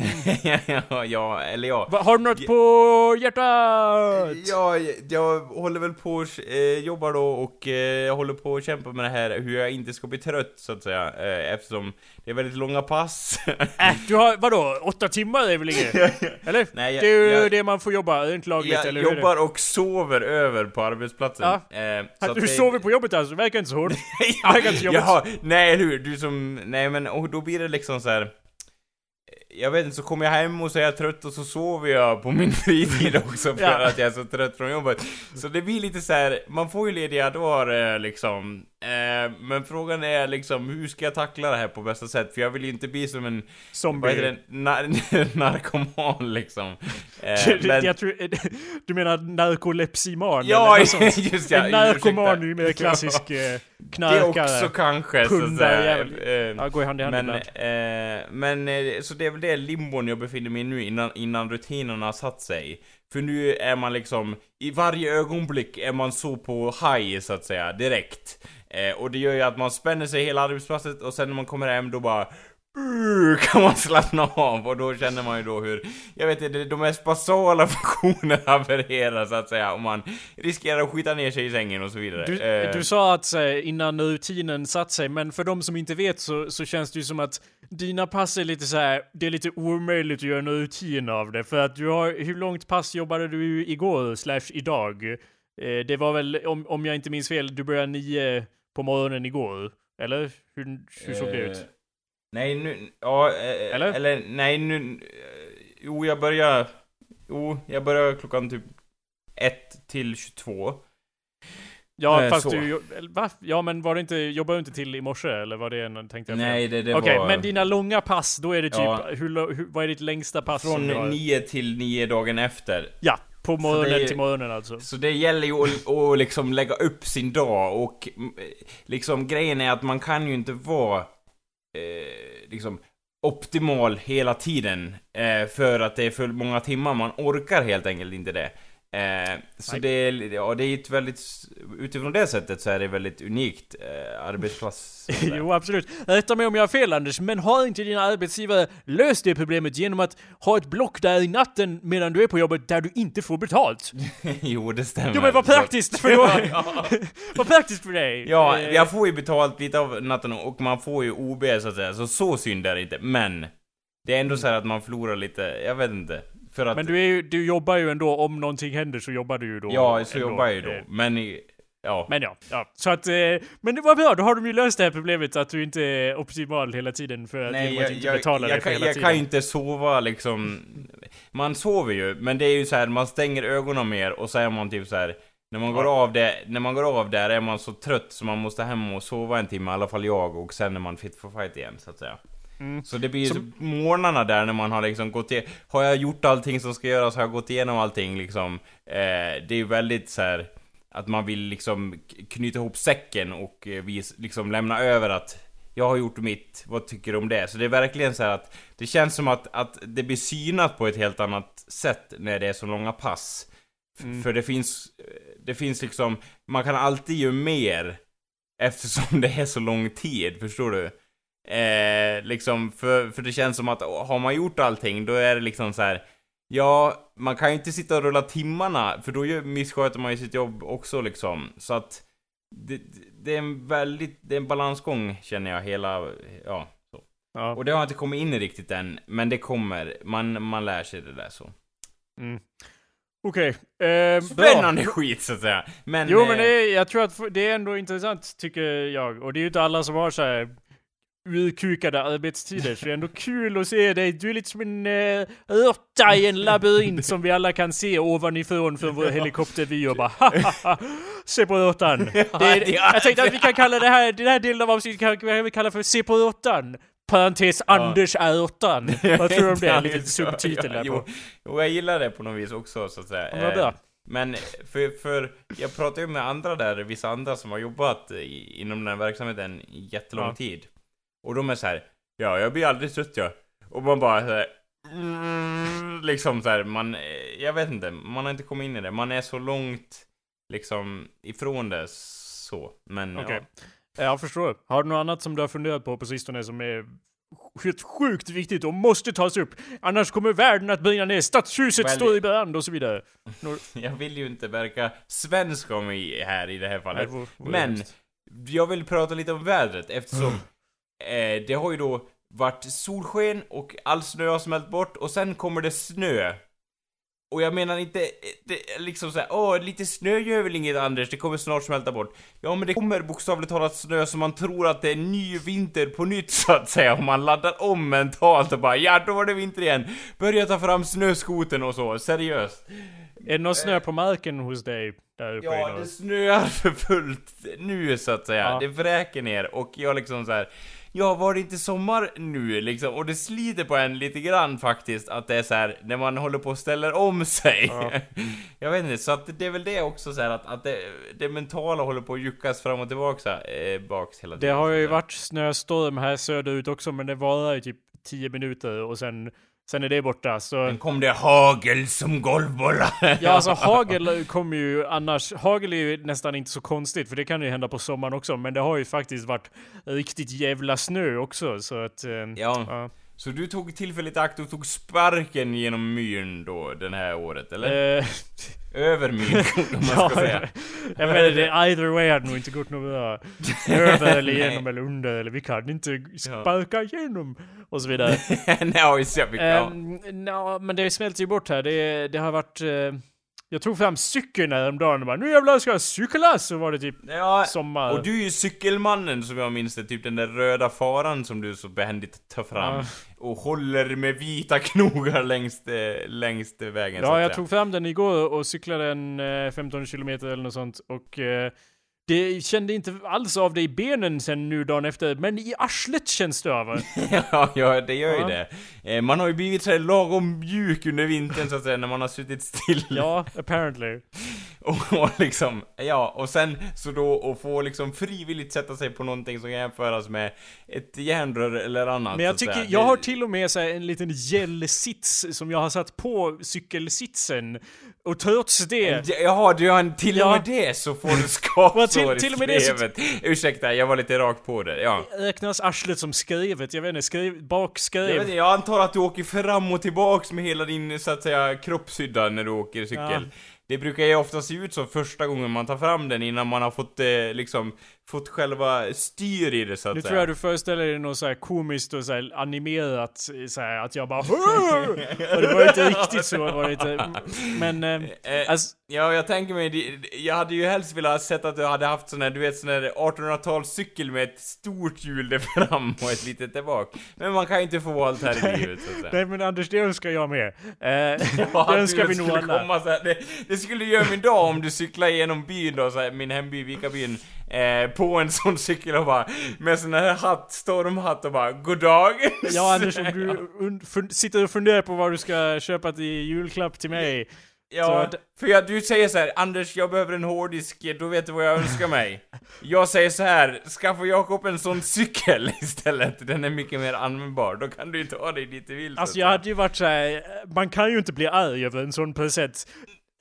Speaker 2: ja, eller ja.
Speaker 1: Va, Har du något på hjärtat?
Speaker 2: Ja, jag håller väl på och eh, jobbar då och eh, jag håller på att kämpa med det här hur jag inte ska bli trött så att säga eh, eftersom det är väldigt långa pass.
Speaker 1: Äh, du har, vadå, åtta timmar är väl inget? Eller?
Speaker 2: Nej, jag-
Speaker 1: det är ju
Speaker 2: jag-
Speaker 1: det man får jobba, rent lagligt,
Speaker 2: jag
Speaker 1: eller är det?
Speaker 2: jobbar och sover över på arbetsplatsen.
Speaker 1: Ja.
Speaker 2: Eh, så
Speaker 1: du
Speaker 2: det-
Speaker 1: sover på jobbet alltså, det verkar inte så hårt.
Speaker 2: ja,
Speaker 1: verkar inte så jobbigt.
Speaker 2: jaha, nej eller hur, du som, nej men och då blir det liksom så här. Jag vet inte, så kommer jag hem och så är jag trött och så sover jag på min fritid också för
Speaker 1: Ja.
Speaker 2: att jag är så trött från jobbet. Så det blir lite så här, man får ju lediga dagar eh, liksom. Eh, men frågan är liksom, hur ska jag tackla det här på bästa sätt? För jag vill ju inte bli som en, vad heter
Speaker 1: Zombie.
Speaker 2: det, nar narkoman liksom. Eh, men,
Speaker 1: Jag tror, du menar narkolepsiman?
Speaker 2: ja,
Speaker 1: eller sånt?
Speaker 2: just ja,
Speaker 1: En narkoman är ju mer klassisk eh,
Speaker 2: Det
Speaker 1: knarkare.
Speaker 2: också kanske, så att
Speaker 1: Pundare
Speaker 2: säga. Eh,
Speaker 1: Ja, går i hand i hand
Speaker 2: Men, eh, men eh, så det är väl det limbon jag befinner mig i nu innan, innan rutinerna har satt sig. För nu är man liksom, i varje ögonblick är man så på high så att säga, direkt. Eh, och det gör ju att man spänner sig hela arbetsplatsen och sen när man kommer hem då bara kan man slappna av och då känner man ju då hur, jag vet inte, de mest basala funktionerna havererar så att säga och man riskerar att skita ner sig i sängen och så vidare.
Speaker 1: Du,
Speaker 2: Eh,
Speaker 1: du sa att så, innan rutinen satt sig, men för de som inte vet så, så känns det ju som att dina pass är lite så här. det är lite omöjligt att göra en rutin av det. För att du har, hur långt pass jobbade du igår, slash idag? Eh, det var väl, om, om jag inte minns fel, du började nio på morgonen igår? Eller? Hur, hur såg det
Speaker 2: Eh,
Speaker 1: ut?
Speaker 2: Nej, nu... Ja, eh,
Speaker 1: Eller?
Speaker 2: eller? nej, nu... eh, Jo, jag börjar... Jo, jag börjar klockan typ 1 till 22.
Speaker 1: Ja,
Speaker 2: eh,
Speaker 1: fast
Speaker 2: så.
Speaker 1: du, va? Ja, men var det inte, jobbade du inte till i morse, eller var det en, tänkte jag?
Speaker 2: Nej, det, det
Speaker 1: Okej,
Speaker 2: var...
Speaker 1: men dina långa pass, då är det typ,
Speaker 2: Ja.
Speaker 1: hur, hur, vad är ditt längsta pass
Speaker 2: Från
Speaker 1: du har?
Speaker 2: 9 till 9 dagen efter.
Speaker 1: Ja, på morgonen
Speaker 2: det
Speaker 1: till morgonen alltså.
Speaker 2: Så det gäller ju att, att liksom lägga upp sin dag och mm, liksom grejen är att man kan ju inte vara eh, liksom optimal hela tiden eh, för att det är för många timmar, man orkar helt enkelt inte det. Eh, så det är, ja, det är ett väldigt, utifrån det sättet så är det väldigt unikt eh, arbetsplats.
Speaker 1: jo, absolut. Rätta mig om jag har fel Anders, men har inte dina arbetsgivare löst det problemet genom att ha ett block där i natten medan du är på jobbet där du inte får betalt?
Speaker 2: jo, det stämmer.
Speaker 1: Jo men vad praktiskt för då! vad praktiskt för dig!
Speaker 2: Ja,
Speaker 1: Eh,
Speaker 2: jag får ju betalt lite av natten och man får ju OB så att säga, så så synd är det inte. Men, det är ändå så här att man förlorar lite, jag vet inte. För att,
Speaker 1: Men du, är ju, du jobbar ju ändå, om någonting händer så jobbar du ju då.
Speaker 2: ja, så
Speaker 1: ändå.
Speaker 2: jobbar jag ju då.
Speaker 1: Eh,
Speaker 2: Men, i- ja.
Speaker 1: Men ja, ja. Så att, eh, men det var bra, då har de ju löst det här problemet att du inte är optimal hela tiden för att,
Speaker 2: Nej, jag,
Speaker 1: inte
Speaker 2: jag,
Speaker 1: betala dig
Speaker 2: jag,
Speaker 1: för
Speaker 2: kan,
Speaker 1: hela
Speaker 2: jag
Speaker 1: tiden.
Speaker 2: kan ju inte sova liksom... Man sover ju, men det är ju så här, man stänger ögonen mer och så är man typ så här. När man, går av det, när man går av där är man så trött så man måste hem och sova en timme, i alla fall jag, och sen är man fit for fight igen, så att säga. Så det blir så morgnarna där när man har liksom gått igenom, har jag gjort allting som ska göras, har jag gått igenom allting liksom. Eh, det är ju väldigt så här att man vill liksom knyta ihop säcken och eh, vis, liksom lämna över att jag har gjort mitt, vad tycker du om det? Så det är verkligen så här att det känns som att, att det blir synat på ett helt annat sätt när det är så långa pass. F- För det finns, det finns liksom, man kan alltid göra mer eftersom det är så lång tid, förstår du? Eh, liksom, för, för det känns som att har man gjort allting, då är det liksom så här. Ja, man kan ju inte sitta och rulla timmarna, för då missköter man ju sitt jobb också liksom. Så att det, det är en väldigt, det är en balansgång känner jag hela, ja. Så.
Speaker 1: Ja.
Speaker 2: Och det har inte kommit in i riktigt än, men det kommer. Man, man lär sig det där så.
Speaker 1: Mm. Okej. eh, bra.
Speaker 2: Spännande skit så att säga. Men...
Speaker 1: Jo men
Speaker 2: eh,
Speaker 1: det är, jag tror att det är ändå intressant tycker jag. Och det är ju inte alla som har så här urkukade arbetstider. Så det är ändå kul att se dig. Du är lite som en uh, örta i en labyrint som vi alla kan se ovanifrån från vår helikoptervy och bara haha, se på är, jag tänkte att vi kan kalla det här, den här delen av avsnittet kan vi kalla för se på örtan. Parentes Anders är örtan. Vad tror du om det? En liten subtitel där på.
Speaker 2: jo, jag gillar det på något vis också så att säga.
Speaker 1: Ja, bra.
Speaker 2: Eh, Men för, för jag pratar ju med andra där, vissa andra som har jobbat i, inom den här verksamheten jättelång
Speaker 1: Ja.
Speaker 2: tid. Och de är så här, ja jag blir aldrig trött jag. Och man bara så här, mm, liksom så här, man, eh, jag vet inte, man har inte kommit in i det. Man är så långt liksom ifrån det så. Men
Speaker 1: Okej.
Speaker 2: ja.
Speaker 1: Jag förstår. Har du något annat som du har funderat på på sistone som är helt sjukt viktigt och måste tas upp? Annars kommer världen att brinna ner, stadshuset
Speaker 2: Väl-
Speaker 1: står i brand och så vidare.
Speaker 2: Jag vill ju inte verka svensk om mig här i det här fallet.
Speaker 1: Nej, vore- vore
Speaker 2: Men, jag vill prata lite om vädret eftersom eh, det har ju då varit solsken och all snö har smält bort och sen kommer det snö. Och jag menar inte, det, liksom såhär, åh, lite snö gör väl inget Anders, det kommer snart smälta bort. Ja men det kommer bokstavligt talat snö så man tror att det är ny vinter på nytt så att säga, om man laddar om mentalt och bara ja, då var det vinter igen. Börja ta fram snöskoten och så, seriöst.
Speaker 1: Är det någon snö på marken hos dig där uppe
Speaker 2: Ja, det snöar för fullt nu så att säga.
Speaker 1: Ja.
Speaker 2: Det vräker ner och jag liksom så här. Ja, var det inte sommar nu liksom? Och det sliter på en lite grann faktiskt att det är så här när man håller på och ställer om sig.
Speaker 1: Ja.
Speaker 2: jag vet inte, så att det är väl det också så här att, att det, det mentala håller på att juckas fram och tillbaka eh, baks hela
Speaker 1: Det
Speaker 2: tiden.
Speaker 1: har
Speaker 2: så
Speaker 1: ju varit snöstorm här söderut också men det varar i typ 10 minuter och sen, sen är det borta. Så
Speaker 2: Sen kom det hagel som golfbollar.
Speaker 1: Ja, alltså hagel kommer ju annars... Hagel är ju nästan inte så konstigt, för det kan ju hända på sommaren också. Men det har ju faktiskt varit riktigt jävla snö också, så att... eh,
Speaker 2: Ja.
Speaker 1: ja.
Speaker 2: Så du tog tillfälligt i akt och tog sparken genom myren då, den här året, eller?
Speaker 1: Eh,
Speaker 2: Över myren, om man
Speaker 1: ja,
Speaker 2: ska säga.
Speaker 1: jag menar, det, either way hade nog inte gått något bra. Över eller igenom eller under, eller vi kan inte sparka igenom. Och så vidare.
Speaker 2: Nej. Ja.
Speaker 1: Um, no, men det smälter ju bort här. Det, det har varit... eh, jag tog fram cykeln häromdagen och bara nu jävlar ska jag cykla! Så var det typ
Speaker 2: ja,
Speaker 1: sommar.
Speaker 2: och du är ju cykelmannen som jag minns det, typ den där röda faran som du så behändigt tar fram.
Speaker 1: Ja.
Speaker 2: Och håller med vita knogar längst, eh, längst vägen
Speaker 1: Ja, jag tog fram den igår och cyklade en eh, 15 kilometer eller något sånt och eh, det kände inte alls av det i benen sen nu dagen efter, men i arslet känns det av.
Speaker 2: ja, ja, det gör ju
Speaker 1: Ja.
Speaker 2: det. Eh, man har ju blivit så här lagom mjuk under vintern så att säga, när man har suttit still.
Speaker 1: Ja, apparently.
Speaker 2: Och, och liksom, ja, och sen så då att få liksom frivilligt sätta sig på någonting som kan jämföras med ett järnrör eller annat.
Speaker 1: Men jag tycker,
Speaker 2: säga.
Speaker 1: jag har till och med så en liten gällsits som jag har satt på cykelsitsen. Och trots det...
Speaker 2: Jaha, du har en, till och
Speaker 1: Ja.
Speaker 2: med det så får du
Speaker 1: Vad till- till och med det så-.
Speaker 2: Ursäkta, jag var lite rakt på det, ja.
Speaker 1: Räknas arslet som skrevet? Jag vet inte, skrev, bakskrev?
Speaker 2: Jag, inte, jag antar att du åker fram och tillbaks med hela din, så att säga, kroppshydda när du åker cykel.
Speaker 1: Ja.
Speaker 2: Det brukar ju ofta se ut så första gången man tar fram den innan man har fått, eh, liksom, fått själva styr i det så att
Speaker 1: Nu
Speaker 2: säga.
Speaker 1: tror jag du föreställer dig något så här komiskt och så här animerat, så här, att jag bara! Och det var inte riktigt så, var det inte. Men, eh,
Speaker 2: Eh,
Speaker 1: alltså,
Speaker 2: Ja, jag tänker mig, jag hade ju helst velat sett att du hade haft sån här, du vet sån här 1800-talscykel med ett stort hjul där fram och ett litet där bak. Men man kan ju inte få allt här i livet så att säga.
Speaker 1: nej men Anders, det önskar jag med. Eh,
Speaker 2: Ja,
Speaker 1: det önskar vi nog
Speaker 2: skulle
Speaker 1: alla.
Speaker 2: komma så här, det, det skulle göra min dag om du cyklar igenom byn då, så här, min hemby Vikabyn, eh, på en sån cykel och bara med sån här hatt, stormhatt och bara God dag!
Speaker 1: Ja Anders, om du sitter och funderar på vad du ska köpa till julklapp till mig.
Speaker 2: Ja,
Speaker 1: Så
Speaker 2: för jag, du säger så här, Anders jag behöver en hårddisk, då vet du vad jag önskar mig. Jag säger så här, skaffa Jakob en sån cykel istället, den är mycket mer användbar, då kan du ju ta dig dit du vill. så
Speaker 1: Alltså jag hade ju varit såhär, man kan ju inte bli arg över en sån present.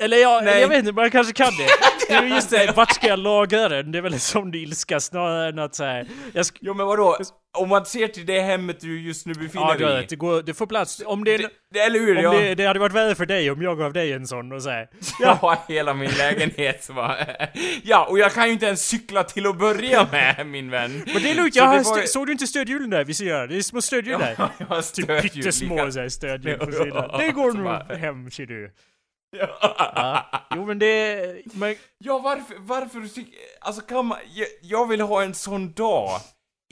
Speaker 1: Eller ja,
Speaker 2: Nej.
Speaker 1: jag vet inte, man kanske kan det. Det är ju just det, vart ska jag lagra den? Det är väl en sån ilska snarare än att såhär, jag sk-
Speaker 2: Jo men vadå? Om man ser till det hemmet du just nu befinner
Speaker 1: Ja,
Speaker 2: dig i.
Speaker 1: vet, det, går, det får plats. Om det,
Speaker 2: Det, eller hur?
Speaker 1: om
Speaker 2: ja.
Speaker 1: det, det hade varit värre för dig om jag gav dig en sån och såhär.
Speaker 2: Ja, hela min lägenhet bara. Ja, och jag kan ju inte ens cykla till att börja med, min vän.
Speaker 1: Men det är lugnt,
Speaker 2: Så
Speaker 1: jag har
Speaker 2: var-
Speaker 1: stö- såg du inte stödhjulen där vid sidan? Det är små stödhjul där.
Speaker 2: Ja, jag har
Speaker 1: Typ
Speaker 2: stödhjul
Speaker 1: pyttesmå
Speaker 2: lika-
Speaker 1: såhär stödhjul på
Speaker 2: Ja,
Speaker 1: sidan. Det går nog hem, ser du.
Speaker 2: Ja.
Speaker 1: Jo men det... Men,
Speaker 2: Ja, varför, varför Alltså kan man, jag, jag vill ha en sån dag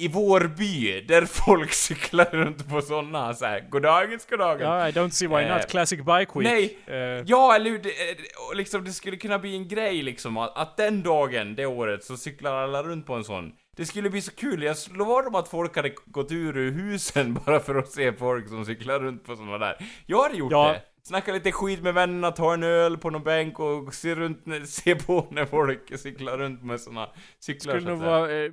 Speaker 2: i vår by, där folk cyklar runt på såna så här. Goddagens, goddagen.
Speaker 1: ja, I don't see why
Speaker 2: Eh,
Speaker 1: not. Classic Bike Week.
Speaker 2: Nej,
Speaker 1: Eh,
Speaker 2: ja eller hur, det, eh, liksom det skulle kunna bli en grej liksom att, att den dagen, det året, så cyklar alla runt på en sån. Det skulle bli så kul, jag slår vad om att folk hade gått ur ur husen bara för att se folk som cyklar runt på såna där. Jag hade gjort
Speaker 1: Ja.
Speaker 2: det. Snacka lite skit med vännerna, ta en öl på någon bänk och se runt, se på när folk cyklar runt med såna cyklar
Speaker 1: skulle
Speaker 2: så
Speaker 1: nog vara eh,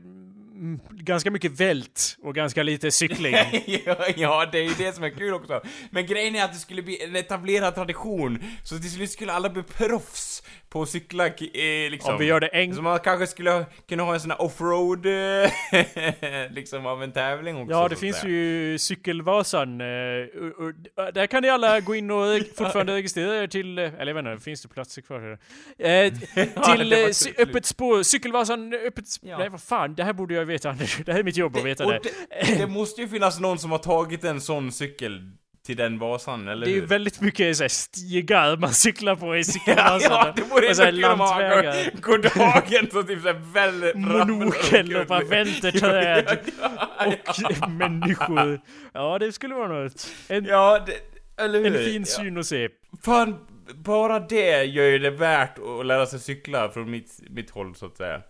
Speaker 1: ganska mycket vält och ganska lite cykling.
Speaker 2: ja, ja, det är ju det som är kul också. Men grejen är att det skulle bli en etablerad tradition, så till slut skulle alla bli proffs på att cykla, eh, liksom.
Speaker 1: Om vi gör det en...
Speaker 2: Så man kanske skulle kunna ha en sån här offroad, eh, liksom av en tävling också.
Speaker 1: Ja, det finns ju Cykelvasan. eh, och, och, där kan ni alla gå in och fortfarande registrera er till... Eller jag vet inte, finns det platser kvar? här? Eh, till
Speaker 2: slut.
Speaker 1: öppet spår, Cykelvasan, öppet spår.
Speaker 2: Ja.
Speaker 1: Nej, vad fan, det här borde jag veta Anders. Det här är mitt jobb att veta det.
Speaker 2: det, det måste ju finnas någon som har tagit en sån cykel till den Vasan, eller
Speaker 1: Det är ju väldigt mycket så här, stigar man cyklar på i Cykelvasan.
Speaker 2: ja, det vore
Speaker 1: så
Speaker 2: kul om man
Speaker 1: lantvägar.
Speaker 2: går- går dagen så typ såhär väl...
Speaker 1: Monokel och bara välter träd.
Speaker 2: Ja,
Speaker 1: Och människor. Ja, det skulle vara något. En,
Speaker 2: ja det, eller hur?
Speaker 1: en fin
Speaker 2: Ja.
Speaker 1: syn att se.
Speaker 2: Fan, bara det gör ju det värt att lära sig cykla från mitt, mitt håll så att säga.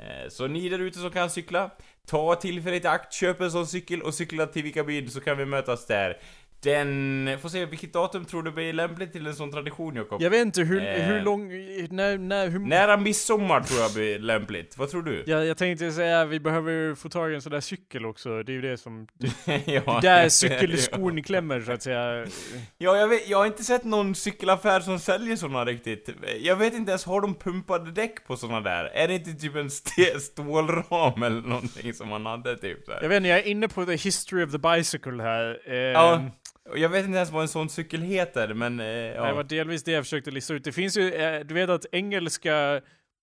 Speaker 2: Eh, så ni där ute som kan cykla, ta tillfället i akt, köp en sån cykel och cykla till Vikabyn så kan vi mötas där. Den, får se vilket datum tror du blir lämpligt till en sån tradition Jakob?
Speaker 1: Jag vet inte hur,
Speaker 2: Eh.
Speaker 1: hur lång... När, när, hur...
Speaker 2: Nära midsommar tror jag blir lämpligt, vad tror du?
Speaker 1: Jag, jag tänkte säga vi behöver få tag i en sån där cykel också. Det är ju det som...
Speaker 2: ja,
Speaker 1: Där cykelskon klämmer så att säga.
Speaker 2: Ja, jag, vet, jag har inte sett någon cykelaffär som säljer såna riktigt. Jag vet inte ens, har de pumpade däck på såna där? Är det inte typ en st- stålram eller någonting som man hade typ så här?
Speaker 1: Jag vet inte, jag är inne på the history of the bicycle här. Eh,
Speaker 2: Ja, och jag vet inte ens vad en sån cykel heter, men eh, ja.
Speaker 1: Det var delvis det jag försökte lista ut. Det finns ju, eh, du vet att engelska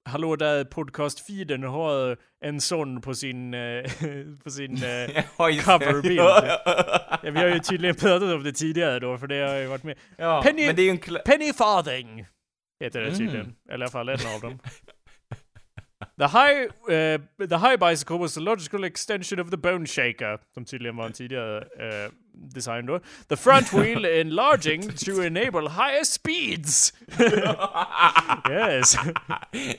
Speaker 1: Hallå där podcast-feeden har en sån på sin, eh, på sin eh, coverbild.
Speaker 2: Ja,
Speaker 1: vi har ju tydligen pratat om det tidigare då, för det har ju varit med.
Speaker 2: ja,
Speaker 1: Penny-
Speaker 2: men det är ju en kla-
Speaker 1: Penny Farthing heter det
Speaker 2: Mm.
Speaker 1: tydligen. Eller i alla fall en av dem. The high, eh, the high bicycle was the logical extension of the bone shaker, som tydligen var en tidigare eh, design då. The front wheel enlarging to enable higher speeds. yes.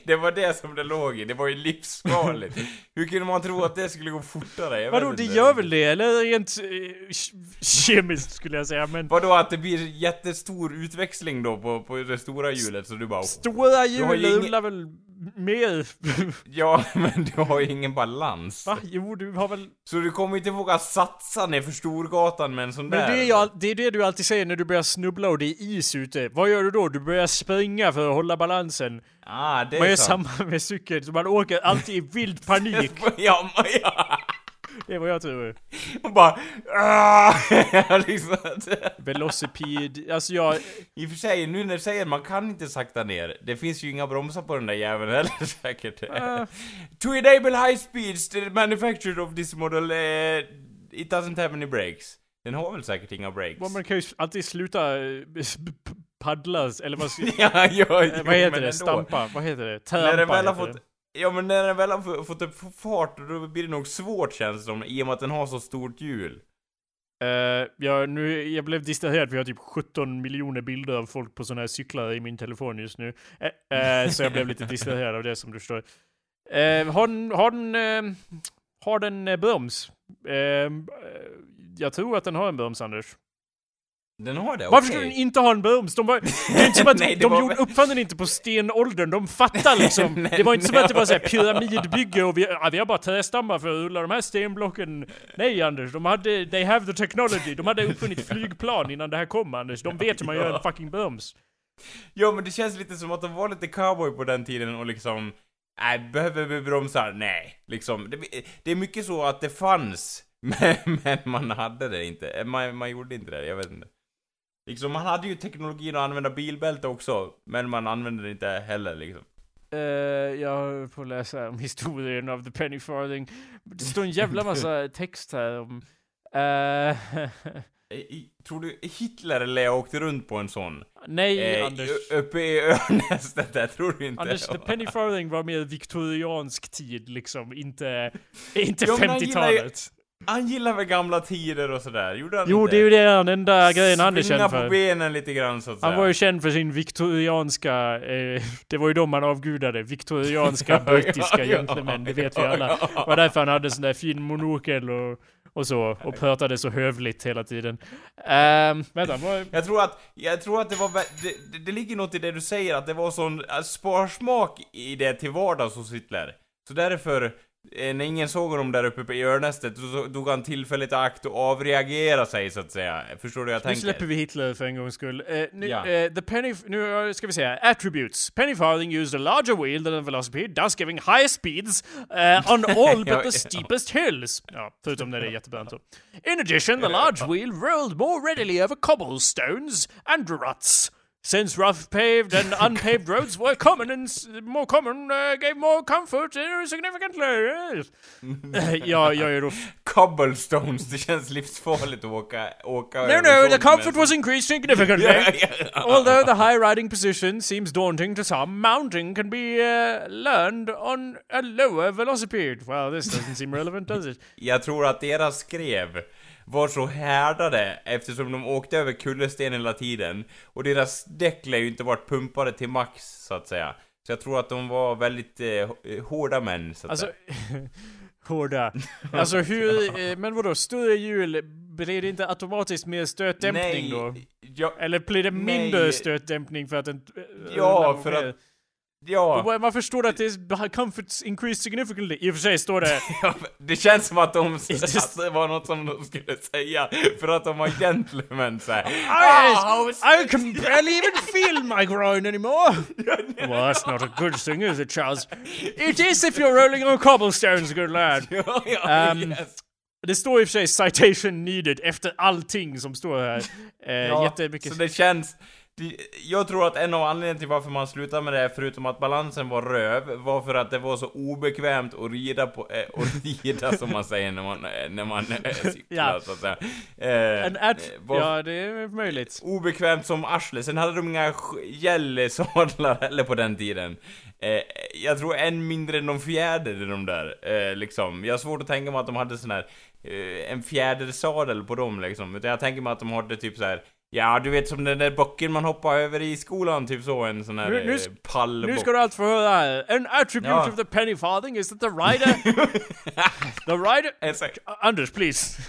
Speaker 2: det var det som det låg i, det var ju livsfarligt. Hur kunde man tro att det skulle gå fortare? Jag
Speaker 1: Vadå, det gör väl det? Eller rent eh, ke- kemiskt skulle jag säga, men
Speaker 2: Vadå att det blir jättestor utväxling då på, på det stora hjulet så du bara
Speaker 1: stora
Speaker 2: har
Speaker 1: hjul
Speaker 2: ju ingen-
Speaker 1: rullar väl mer?
Speaker 2: Ja, men du har ju ingen balans.
Speaker 1: Va? Jo, du har väl...
Speaker 2: Så du kommer inte våga satsa ner för Storgatan med en sån
Speaker 1: Men
Speaker 2: där?
Speaker 1: det är, all, det är det du alltid säger när du börjar snubbla och det är is ute. Vad gör du då? Du börjar springa för att hålla balansen.
Speaker 2: Ah, det är
Speaker 1: Man gör
Speaker 2: sant.
Speaker 1: samma med cykeln, så man åker alltid i vild panik.
Speaker 2: ja, men ja.
Speaker 1: Det är vad jag tror.
Speaker 2: Och bara... Ah, liksom,
Speaker 1: Velocipede, alltså jag...
Speaker 2: I och för sig, nu när du säger man kan inte sakta ner. Det finns ju inga bromsar på den där jäveln heller säkert.
Speaker 1: Äh.
Speaker 2: to enable high speeds, the manufacturer of this model, eh, it doesn't have any brakes. Den har väl säkert inga brakes?
Speaker 1: Man kan ju alltid sluta eh, p- paddla, eller vad, ska,
Speaker 2: ja, ja, jo,
Speaker 1: eh, vad heter det?
Speaker 2: ändå.
Speaker 1: Stampa? Vad heter det?
Speaker 2: När den
Speaker 1: Trampa
Speaker 2: väl har fått... Ja men när den väl har få- fått upp fart, då blir det nog svårt känns det som, i och med att den har så stort hjul.
Speaker 1: Eh, jag, nu, jag blev distraherad för jag har typ 17 miljoner bilder av folk på sådana här cyklar i min telefon just nu. Eh, eh, så jag blev lite distraherad av det som du förstår. Har den, har den, har den broms? Jag tror att den har en broms, Anders.
Speaker 2: Den har det?
Speaker 1: Varför
Speaker 2: okej.
Speaker 1: skulle den inte ha en broms? De var, det är inte som att
Speaker 2: Nej,
Speaker 1: de
Speaker 2: var
Speaker 1: gjorde, uppfann den inte på stenåldern, de fattar liksom. Det var inte som att det var såhär pyramidbygge och vi, ja, vi har bara trästammar för att rulla de här stenblocken. Nej Anders, de hade, they have the technology. De hade uppfunnit flygplan innan det här kom Anders. De vet hur man gör en fucking broms.
Speaker 2: Ja men det känns lite som att de var lite cowboy på den tiden och liksom Nej, behöver vi bromsar? Nej. Liksom, det, det är mycket så att det fanns, men, men man hade det inte. Man, man gjorde inte det, jag vet inte. Liksom, man hade ju teknologin att använda bilbälte också, men man använde det inte heller liksom.
Speaker 1: Uh, jag att läsa om historien av the penny farthing. Det står en jävla massa text här om...
Speaker 2: I- Tror du Hitler eller jag åkte runt på en sån?
Speaker 1: nej,
Speaker 2: Eh,
Speaker 1: Anders.
Speaker 2: Uppe i Örnästet där, tror du inte?
Speaker 1: Anders, the penny farthing var mer viktoriansk tid liksom, inte, inte
Speaker 2: Jo, men han gillar ju-
Speaker 1: 50-talet.
Speaker 2: Han gillar väl gamla tider och sådär, gjorde han
Speaker 1: Jo,
Speaker 2: inte?
Speaker 1: det är ju det den enda grejen han är
Speaker 2: Svinga
Speaker 1: känd
Speaker 2: på
Speaker 1: för.
Speaker 2: benen lite grann så att säga.
Speaker 1: Han var ju känd för sin viktorianska, eh, det var ju de man avgudade, viktorianska brittiska gentlemän, det vet vi alla. Det var därför han hade sån där fin monokel och, och så, och pratade så hövligt hela tiden. Um, vänta, vad...
Speaker 2: Jag tror att, jag tror att det var, det, det, det ligger något i det du säger, att det var sån äh, sparsmak i det till vardags hos Hitler. Så därför, eh, när ingen såg honom där uppe på Örnästet, så tog han tillfället i akt och avreagera sig så att säga. Förstår du vad jag
Speaker 1: Nu
Speaker 2: tänker?
Speaker 1: släpper vi Hitler för en gångs skull. Eh, nu,
Speaker 2: Ja.
Speaker 1: eh, the penny, nu eh, ska vi säga, attributes. Penny farthing used a larger wheel than a velocipede, thus giving higher speeds eh, on all but the steepest hills. Ja, förutom när det är jättebrant då. In addition, the large wheel rolled more readily over cobblestones and ruts. Since rough paved and unpaved roads were common and s- more common, uh, gave more comfort uh, significantly. Ja, jag är då
Speaker 2: Cobblestones, det känns livsfarligt att åka, åka
Speaker 1: No, no, the comfort was increased significantly.
Speaker 2: Ja, ja.
Speaker 1: Although the high riding position seems daunting to some, mounting can be uh, learned on a lower velocipede. Well, this doesn't seem relevant, does it?
Speaker 2: Jag tror att deras skrev var så härdade eftersom de åkte över kullersten hela tiden. Och deras däck lär ju inte varit pumpade till max, så att säga. Så jag tror att de var väldigt eh, hårda män, så att
Speaker 1: Alltså,
Speaker 2: säga.
Speaker 1: hårda. Alltså hur, eh, men vadå, större hjul, blir det inte automatiskt mer stötdämpning då?
Speaker 2: Ja,
Speaker 1: Eller blir det mindre
Speaker 2: Nej.
Speaker 1: stötdämpning för att den... eh,
Speaker 2: Ja, för att- ja,
Speaker 1: Och Varför står det att det är comforts increased significantly? I och för sig står det...
Speaker 2: ja, det känns som att de
Speaker 1: just-
Speaker 2: det var något som de skulle säga för att de var gentlemen såhär.
Speaker 1: I, I can barely even feel my groin anymore. well, that's not a good thing, is it, Charles? It is if you're rolling on cobblestones, good lad.
Speaker 2: Ja, ja,
Speaker 1: Um,
Speaker 2: yes.
Speaker 1: Det står i och för sig citation needed efter allting som står här. Eh,
Speaker 2: Ja,
Speaker 1: jättemycket.
Speaker 2: Så det känns... Jag tror att en av anledningarna till varför man slutade med det, förutom att balansen var röv, var för att det var så obekvämt att rida på, äh, och rida som man säger när man, eh, när man äh, cyklar
Speaker 1: Ja.
Speaker 2: så att säga. Eh,
Speaker 1: En ad-
Speaker 2: eh,
Speaker 1: ja, det är möjligt.
Speaker 2: Obekvämt som arsle. Sen hade de inga gällesadlar heller på den tiden. Eh, jag tror än mindre än de fjäder de där, eh, liksom. Jag har svårt att tänka mig att de hade sån här, eh, en fjädersadel på dem liksom. Utan jag tänker mig att de hade typ så här. Ja, du vet som den där bocken man hoppar över i skolan, typ så, en sån här
Speaker 1: Nu- nu
Speaker 2: eh, pallbock.
Speaker 1: Nu ska du allt få höra. An attribute
Speaker 2: Ja.
Speaker 1: of the penny farthing is that the rider... the rider... Anders, please.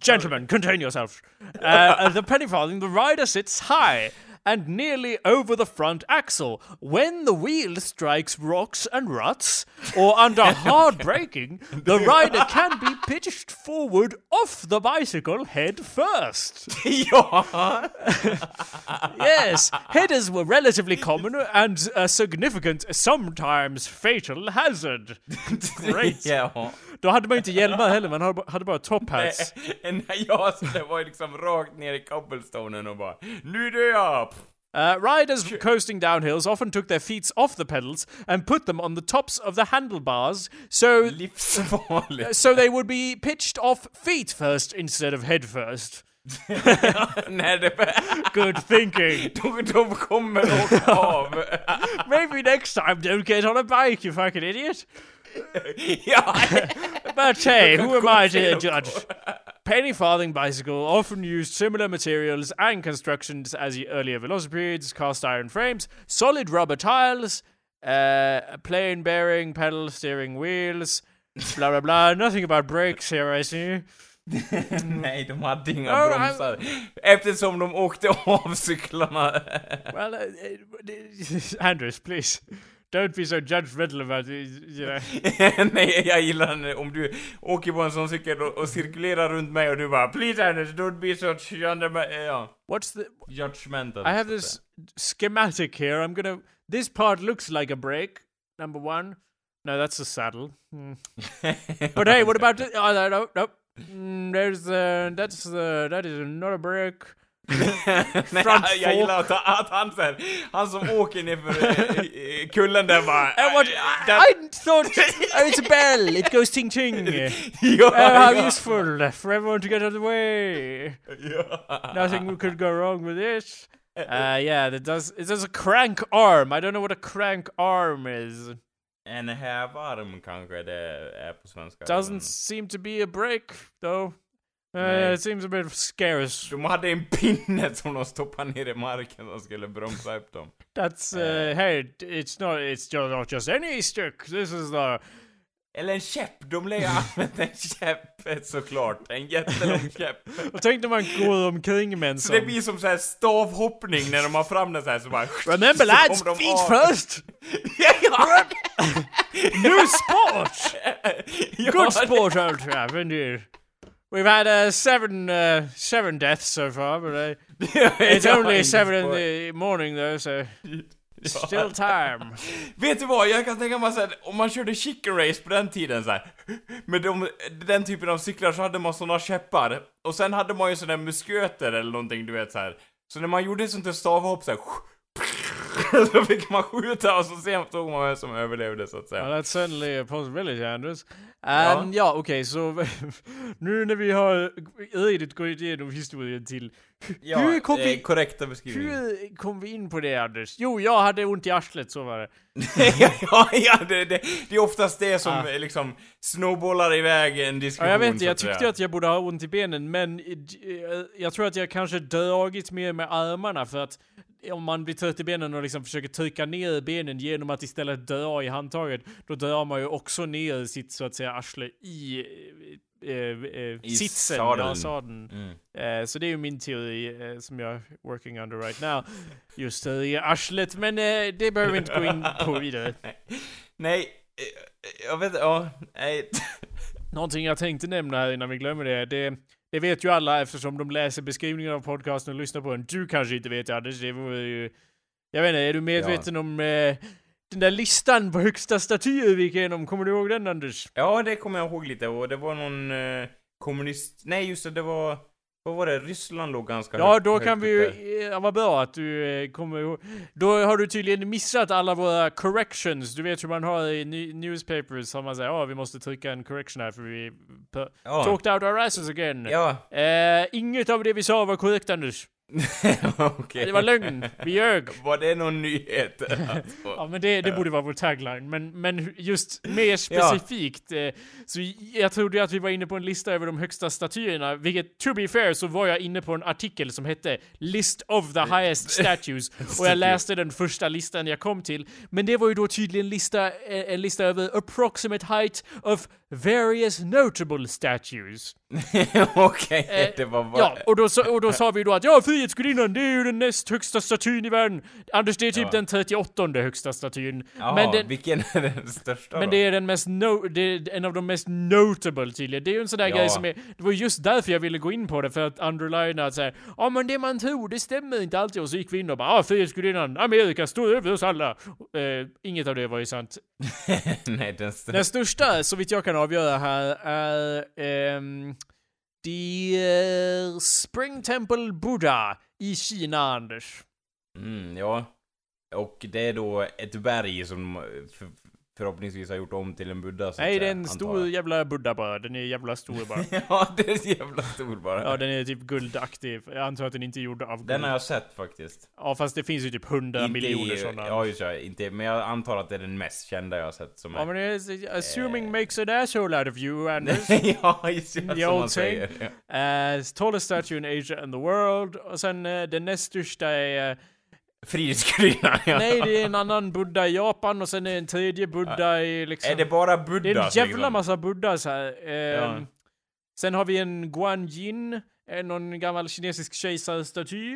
Speaker 1: Gentlemen, contain yourself. Uh, uh, the penny farthing, the rider sits high and nearly over the front axle. When the wheel strikes rocks and ruts, or under hard braking, the rider can be pitched forward off the bicycle head first. Yes, headers were relatively common and a significant, sometimes fatal hazard. Great.
Speaker 2: ja.
Speaker 1: Då hade man ju inte hjälmar heller, man hade bara top hats.
Speaker 2: En, ja, så det var ju liksom rakt ner i cobblestonen och bara Nu dör jag!
Speaker 1: Uh, riders coasting down hills often took their feet off the pedals and put them on the tops of the handlebars so
Speaker 2: Livsfarligt.
Speaker 1: so they would be pitched off feet first instead of head first.
Speaker 2: Nej, det...
Speaker 1: Good thinking.
Speaker 2: De, de kommer åka av.
Speaker 1: Maybe next time don't get on a bike, you fucking idiot. But hey, who am I to judge? Penny farthing bicycle often used similar materials and constructions as the earlier velocipedes, cast iron frames, solid rubber tiles, Uh, plane bearing, pedal, steering wheels, blah blah blah. Nothing about brakes here I see.
Speaker 2: Nej, de hade inga
Speaker 1: Oh,
Speaker 2: bromsar. Eftersom de åkte av cyklarna.
Speaker 1: Well, uh, uh, Anders, please. Don't be so judgmental about it, you know.
Speaker 2: Nej, jag gillar den om du åker på en sån cykel och, och cirkulerar runt mig och du bara Please Anders, don't be so judgmental. Ja,
Speaker 1: What's the...
Speaker 2: judgmental.
Speaker 1: I have this schematic here. I'm gonna... This part looks like a break, number one. No, that's a saddle. Hmm. But hey, what about the... Oh, no, no, no. Mm, there's uh, that's uh, that is not a brake. Front
Speaker 2: jag, gillar att, att han sen, han som åker nerför eh, eh, kullen där bara...
Speaker 1: Uh, what?
Speaker 2: that-
Speaker 1: I thought oh, it's a bell. It goes ting ting.
Speaker 2: ja,
Speaker 1: Oh, how useful for everyone to get out of the way.
Speaker 2: ja.
Speaker 1: Nothing could go wrong with this. Uh, yeah, it does. It does a crank arm. I don't know what a crank arm is.
Speaker 2: En hävarm kanske det är på svenska.
Speaker 1: Doesn't seem to be a break though. Uh,
Speaker 2: Nej.
Speaker 1: it seems a bit scarce.
Speaker 2: De hade en pinne som de stoppade ner i marken och skulle bromsa upp dem.
Speaker 1: That's uh, hey, it's not. It's just not just any stick. This is the.
Speaker 2: Eller en käpp, de lär ju använt en käpp såklart. En jättelång käpp.
Speaker 1: Och tänk när man går omkring med en
Speaker 2: Så det
Speaker 1: sån.
Speaker 2: blir som så stavhoppning när de har fram den så här så bara...
Speaker 1: Remember lads, feet first.
Speaker 2: ja.
Speaker 1: New sport. Good sport, old indeed. We've had uh, seven uh, seven deaths so far, but uh, it's only
Speaker 2: en
Speaker 1: seven in the morning though, so it's still time.
Speaker 2: Vet du vad, jag kan tänka mig såhär, om man körde chicken race på den tiden så här, med de, den typen av cyklar så hade man såna käppar, och sen hade man ju där musköter eller någonting, du vet så här. Så när man gjorde sånt där stavhopp så här, så fick man skjuta och så sen såg man vem som överlevde så att säga.
Speaker 1: Well, that's certainly a possibility, Anders.
Speaker 2: Ja.
Speaker 1: Um, ja, okej, så nu när vi har redigt gått igenom historien till...
Speaker 2: Ja,
Speaker 1: hur kom
Speaker 2: eh,
Speaker 1: vi...
Speaker 2: korrekta beskrivning.
Speaker 1: Hur kom vi in på det, Anders? Jo, jag hade ont i arslet, så var det.
Speaker 2: ja, ja det, det, det är oftast det som
Speaker 1: Ah.
Speaker 2: liksom snowbollar iväg en diskussion
Speaker 1: Ja, jag vet inte, jag tyckte att jag borde ha ont i benen, men eh, jag tror att jag kanske dragit mer med armarna för att om man blir trött i benen och liksom försöker trycka ner benen genom att istället dra i handtaget, då drar man ju också ner sitt så att säga arsle i eh, eh,
Speaker 2: I
Speaker 1: sitsen,
Speaker 2: sadeln.
Speaker 1: ja, sadeln.
Speaker 2: Mm.
Speaker 1: Eh, så det är ju min teori eh, som jag är working under right now. Just det, i arslet, men eh, det behöver vi inte gå in på vidare.
Speaker 2: Nej, eh, jag vet ja, nej.
Speaker 1: Någonting jag tänkte nämna här innan vi glömmer det, det, det vet ju alla eftersom de läser beskrivningen av podcasten och lyssnar på den. Du kanske inte vet Anders, det vore ju... Jag vet inte, är du medveten om eh, den där listan på högsta statyer vi gick igenom? Kommer du ihåg den Anders?
Speaker 2: Ja, det kommer jag ihåg lite och det var någon eh, kommunist... Nej, just det, det var... Vad var det? Ryssland låg ganska
Speaker 1: Ja, då kan vi ju... Ja, vad bra att du eh, kommer ihåg. Då har du tydligen missat alla våra corrections. Du vet hur man har i newspapers, har man säger ja, vi måste trycka en correction här för vi...
Speaker 2: Ja.
Speaker 1: Talked out our asses again.
Speaker 2: Ja,
Speaker 1: Eh, inget av det vi sa var korrekt Anders.
Speaker 2: okej.
Speaker 1: Det var lögn. Vi ljög.
Speaker 2: Var det någon nyhet?
Speaker 1: Ja men det, det borde vara vår tagline, men, men just mer specifikt eh, så jag trodde att vi var inne på en lista över de högsta statyerna, vilket to be fair så var jag inne på en artikel som hette List of the highest statues och jag läste den första listan jag kom till, men det var ju då tydligen lista, eh, en lista över approximate height of various notable statues.
Speaker 2: okej,
Speaker 1: Eh,
Speaker 2: det var bara...
Speaker 1: Ja, och då, sa- och då sa vi då att ja, Frihetsgudinnan, det är ju den näst högsta statyn i världen. Anders, det är typ
Speaker 2: Ja.
Speaker 1: den 38 högsta statyn.
Speaker 2: Ja,
Speaker 1: men den,
Speaker 2: vilken är den största
Speaker 1: men
Speaker 2: då?
Speaker 1: det är den mest no, det är en av de mest notable tydligen. Det är ju en sån där
Speaker 2: Ja.
Speaker 1: grej som är, det var just därför jag ville gå in på det, för att underlina att säga ja men det man tror, det stämmer inte alltid. Och så gick vi in och bara ja, Frihetsgudinnan, Amerika står över oss alla. Eh, inget av det var ju sant.
Speaker 2: Nej, den största...
Speaker 1: Den största, så vitt jag kan avgöra här, är ehm, det är Spring Temple Buddha i Kina, Anders.
Speaker 2: Mm, ja. Och det är då ett berg som förhoppningsvis har gjort om till en buddha så
Speaker 1: Nej, det är en stor jävla Buddha bara. Den är jävla stor bara.
Speaker 2: ja, det är jävla stor bara.
Speaker 1: Ja, den är typ guldaktig. Jag antar att den inte är gjord av guld.
Speaker 2: Den har jag sett faktiskt.
Speaker 1: Ja, fast det finns ju typ hundra miljoner sådana.
Speaker 2: Ja, just det. Inte, men jag antar att det är den mest kända jag har sett som
Speaker 1: Ja,
Speaker 2: är...
Speaker 1: men det är, assuming
Speaker 2: Eh.
Speaker 1: makes an asshole out of you, Anders.
Speaker 2: ja, just det. Som man säger. Ja.
Speaker 1: uh, tallest statue in Asia and the world. Och sen uh, den näst största är uh,
Speaker 2: Frihetsgudinnan, ja.
Speaker 1: Nej, det är en annan buddha i Japan och sen är en tredje buddha i liksom...
Speaker 2: Är det bara buddha?
Speaker 1: Det är en jävla
Speaker 2: liksom?
Speaker 1: massa buddhas här. Ehm,
Speaker 2: Ja.
Speaker 1: Sen har vi en Guanyin, eh, någon gammal kinesisk kejsarstaty.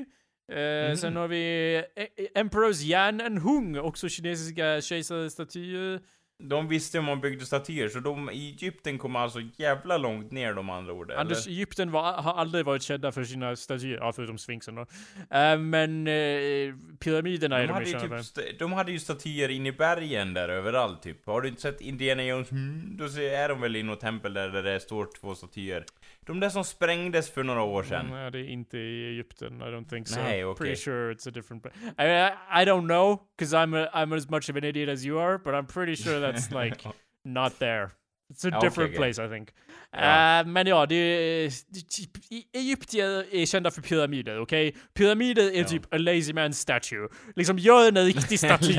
Speaker 1: Eh,
Speaker 2: Mhm.
Speaker 1: Sen har vi eh, eh, Emperors Yan and Hung, också kinesiska kejsarstatyer.
Speaker 2: De visste hur man byggde statyer, så de i Egypten kom alltså jävla långt ner de andra ord,
Speaker 1: Anders,
Speaker 2: eller?
Speaker 1: Egypten var, har aldrig varit kända för sina statyer, ja förutom Sphinxen då. Eh, men eh, pyramiderna är
Speaker 2: De
Speaker 1: de
Speaker 2: hade,
Speaker 1: ju
Speaker 2: typ, de hade ju statyer inne i bergen där överallt typ. Har du inte sett Indiana Jones? Mm, då är de väl i något tempel där, där det står två statyer. De där som sprängdes för några år sedan.
Speaker 1: Nej, det är inte i Egypten. I don't think so.
Speaker 2: Nej, okej.
Speaker 1: Pretty sure it's a different... I, I, I don't know, because I'm, a, I'm as much of an idiot as you are, but I'm pretty sure that's like not there. It's a
Speaker 2: Ja, okej,
Speaker 1: different
Speaker 2: okej.
Speaker 1: place I think.
Speaker 2: Ja.
Speaker 1: Eh, men ja, det är... typ- Egyptier är kända för pyramider, okej? Pyramider är
Speaker 2: Ja.
Speaker 1: typ a lazy man statue. Liksom, gör en riktig staty.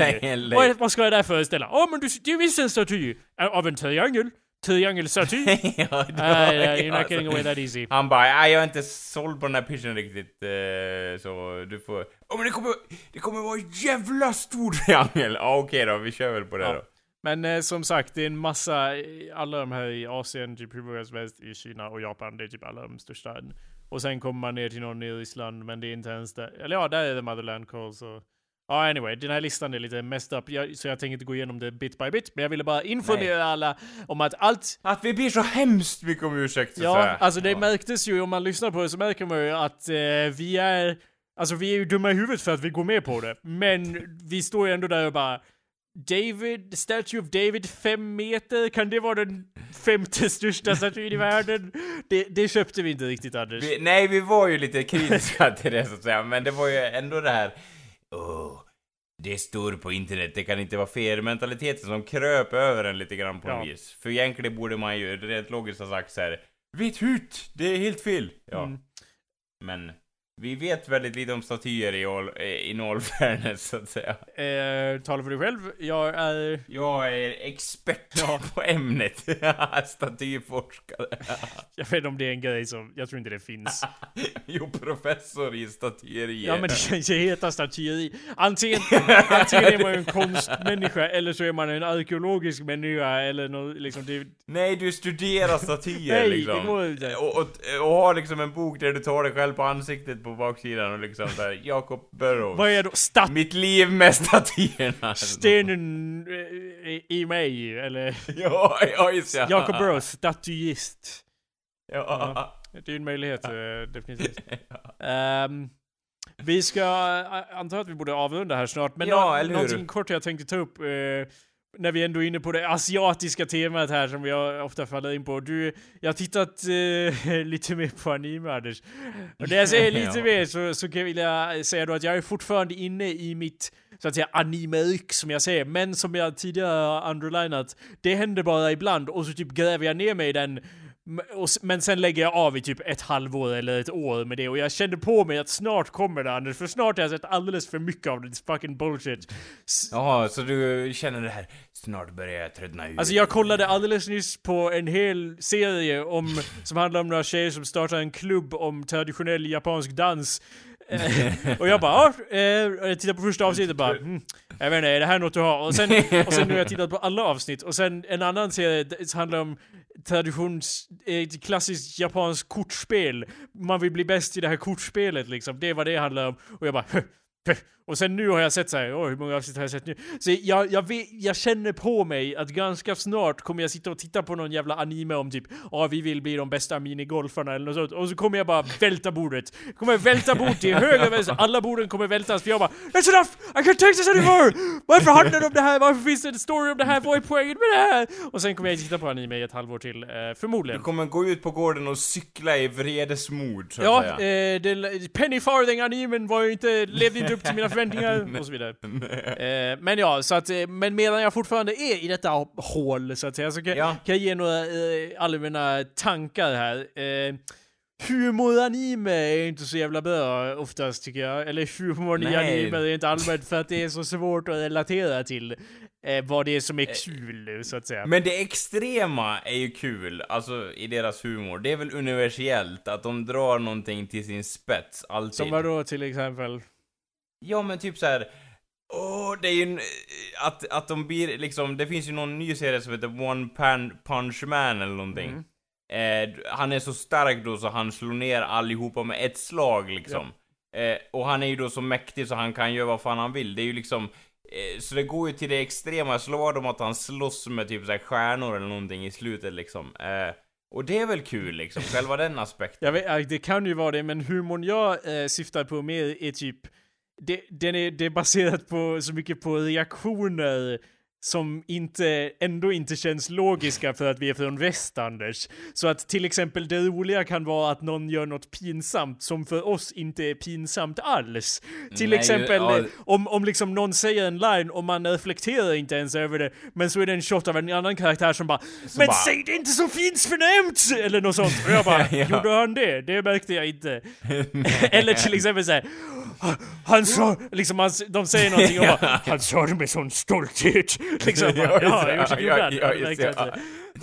Speaker 1: Vad, vad ska jag där föreställa? Ja, men du, det är visst en staty av en triangel. Triangelstaty.
Speaker 2: ja, det
Speaker 1: uh, you're not
Speaker 2: alltså.
Speaker 1: getting away that easy.
Speaker 2: Han bara, nej jag är inte såld på den här pitchen riktigt, eh, så du får... Åh men det kommer, det kommer vara en jävla stor triangel! Ja okej då, vi kör väl på det
Speaker 1: Ja.
Speaker 2: då.
Speaker 1: Men eh, som sagt, det är en massa, eh, alla de här i Asien, typ hur som helst, i Kina och Japan, det är typ alla de största. Och sen kommer man ner till någon i Ryssland, men det är inte ens där. Eller ja, där är det Motherland Calls och... Ja, anyway, den här listan är lite messed up, jag, så jag tänker inte gå igenom det bit by bit, men jag ville bara informera alla om att allt
Speaker 2: Att vi ber så hemskt mycket om ursäkt så
Speaker 1: Ja,
Speaker 2: säga.
Speaker 1: alltså det
Speaker 2: Ja.
Speaker 1: märktes ju om man lyssnar på det så märker man ju att eh, vi är Alltså vi är ju dumma i huvudet för att vi går med på det. Men vi står ju ändå där och bara David, Statue of David, fem meter, kan det vara den femte största statyn i världen? Det, det köpte vi inte riktigt Anders.
Speaker 2: Vi, nej, vi var ju lite kritiska till det så att säga, men det var ju ändå det här... Åh, det står på internet, det kan inte vara fel. Mentaliteten som kröp över en lite grann på
Speaker 1: Ja.
Speaker 2: vis. För egentligen borde man ju rent logiskt ha sagt så här. Vitt hut, det är helt fel. Ja,
Speaker 1: Mm.
Speaker 2: men... Vi vet väldigt lite om statyer i all, in all fairness, så att säga.
Speaker 1: Eh, tala för dig själv, jag är...
Speaker 2: Jag är expert på ämnet. Statyforskare.
Speaker 1: Jag vet inte om det är en grej som, jag tror inte det finns.
Speaker 2: jo, professor i statyeri.
Speaker 1: Ja men det kan ju heta statyeri. Antingen, antingen är man ju en konstmänniska eller så är man en arkeologisk människa eller något liksom det,
Speaker 2: Nej, du studerar statyer
Speaker 1: Nej,
Speaker 2: liksom.
Speaker 1: det går inte.
Speaker 2: Och, och, och har liksom en bok där du tar dig själv på ansiktet på baksidan och liksom där Jacob Burrows.
Speaker 1: Vad är då? Stat...
Speaker 2: Mitt liv med statyerna.
Speaker 1: Stenen eh, i, mig, eller?
Speaker 2: Ja, ja just ja.
Speaker 1: Jacob Burrows, statyist.
Speaker 2: Ja.
Speaker 1: Det är ju en möjlighet, eh, definitivt. Ehm, vi ska, eh, antar att vi borde avrunda här snart, men
Speaker 2: Ja, hur?
Speaker 1: någonting kort jag tänkte ta upp. eh, när vi ändå är inne på det asiatiska temat här som jag ofta faller in på. Du, jag har tittat eh, lite mer på anime Anders. Och när jag säger lite
Speaker 2: Ja.
Speaker 1: mer så, så kan jag vilja säga då att jag är fortfarande inne i mitt så att säga anime som jag säger, men som jag tidigare har underlinat, det händer bara ibland och så typ gräver jag ner mig i den Men sen lägger jag av i typ ett halvår eller ett år med det och jag kände på mig att snart kommer det Anders, för snart har jag sett alldeles för mycket av det, it's fucking bullshit.
Speaker 2: Jaha, så du känner det här, snart börjar jag tröttna ut.
Speaker 1: Alltså jag kollade alldeles nyss på en hel serie om, som handlar om några tjejer som startar en klubb om traditionell japansk dans. Eh, och jag bara, ja, eh, jag tittar på första avsnittet och bara, mm, jag vet inte, är det här något du har? Och sen, och sen nu har jag tittat på alla avsnitt, och sen en annan serie handlar om traditions, eh, klassiskt japanskt kortspel. Man vill bli bäst i det här kortspelet liksom, det är vad det handlar om. Och jag bara, och sen nu har jag sett så här, åh hur många avsnitt har jag sett nu? Så jag, jag, vet, jag känner på mig att ganska snart kommer jag sitta och titta på någon jävla anime om typ, ja vi vill bli de bästa minigolfarna eller något sånt. Och så kommer jag bara välta bordet. Kommer jag välta bordet till höger och vänster, alla borden kommer vältas för jag bara That's enough! I can't take this anymore! Varför handlar det om det här? Varför finns det en story om det här? Vad är poängen med det här? Och sen kommer jag titta på anime i ett halvår till, eh,
Speaker 2: Du
Speaker 1: förmodligen.
Speaker 2: kommer gå ut på gården och cykla i vredesmod, så att
Speaker 1: Ja,
Speaker 2: säga.
Speaker 1: eh, det, Penny Farthing-animen var ju inte, levde inte upp till mina förväntningar och så vidare. Eh, men ja, så att, eh, men medan jag fortfarande är i detta hål så att säga, så kan,
Speaker 2: Ja.
Speaker 1: kan jag ge några eh, allmänna tankar här. Eh, Humoranime är inte så jävla bra oftast tycker jag. Eller humorn i anime är inte allmänt för att det är så svårt att relatera till eh, vad det är som är
Speaker 2: Eh,
Speaker 1: kul så att säga.
Speaker 2: Men det extrema är ju kul, alltså i deras humor. Det är väl universellt att de drar någonting till sin spets, alltid.
Speaker 1: Som vadå till exempel?
Speaker 2: Ja men typ så här. Åh, det är ju en, att, att de blir liksom, det finns ju någon ny serie som heter One Pan Punch Man eller någonting.
Speaker 1: Mm.
Speaker 2: Eh, han är så stark då så han slår ner allihopa med ett slag liksom. Eh, och han är ju då så mäktig så han kan göra vad fan han vill. Det är ju liksom, eh, så det går ju till det extrema. Slår de att han slåss med typ så här stjärnor eller någonting i slutet liksom. Eh, och det är väl kul liksom, själva den aspekten.
Speaker 1: Jag vet, ja, det kan ju vara det, men humorn jag eh, syftar på mer är typ... Det, den är, det är baserat på så mycket på reaktioner som inte, ändå inte känns logiska för att vi är från väst, Anders. Så att till exempel det roliga kan vara att någon gör något pinsamt som för oss inte är pinsamt alls. Till
Speaker 2: Nej,
Speaker 1: exempel
Speaker 2: ja.
Speaker 1: om, om liksom någon säger en line och man reflekterar inte ens över det, men så är det en shot av en annan karaktär som bara Men
Speaker 2: bara-
Speaker 1: säg det inte så fint förnämt! Eller något sånt. Och jag bara,
Speaker 2: Ja.
Speaker 1: gjorde han det? Det märkte jag inte. Eller till exempel såhär, han sa, liksom han, de säger någonting och bara, han sa det med sån stolthet. Liksom,
Speaker 2: Ja, just
Speaker 1: ja, just
Speaker 2: Ja, ja, just
Speaker 1: inte.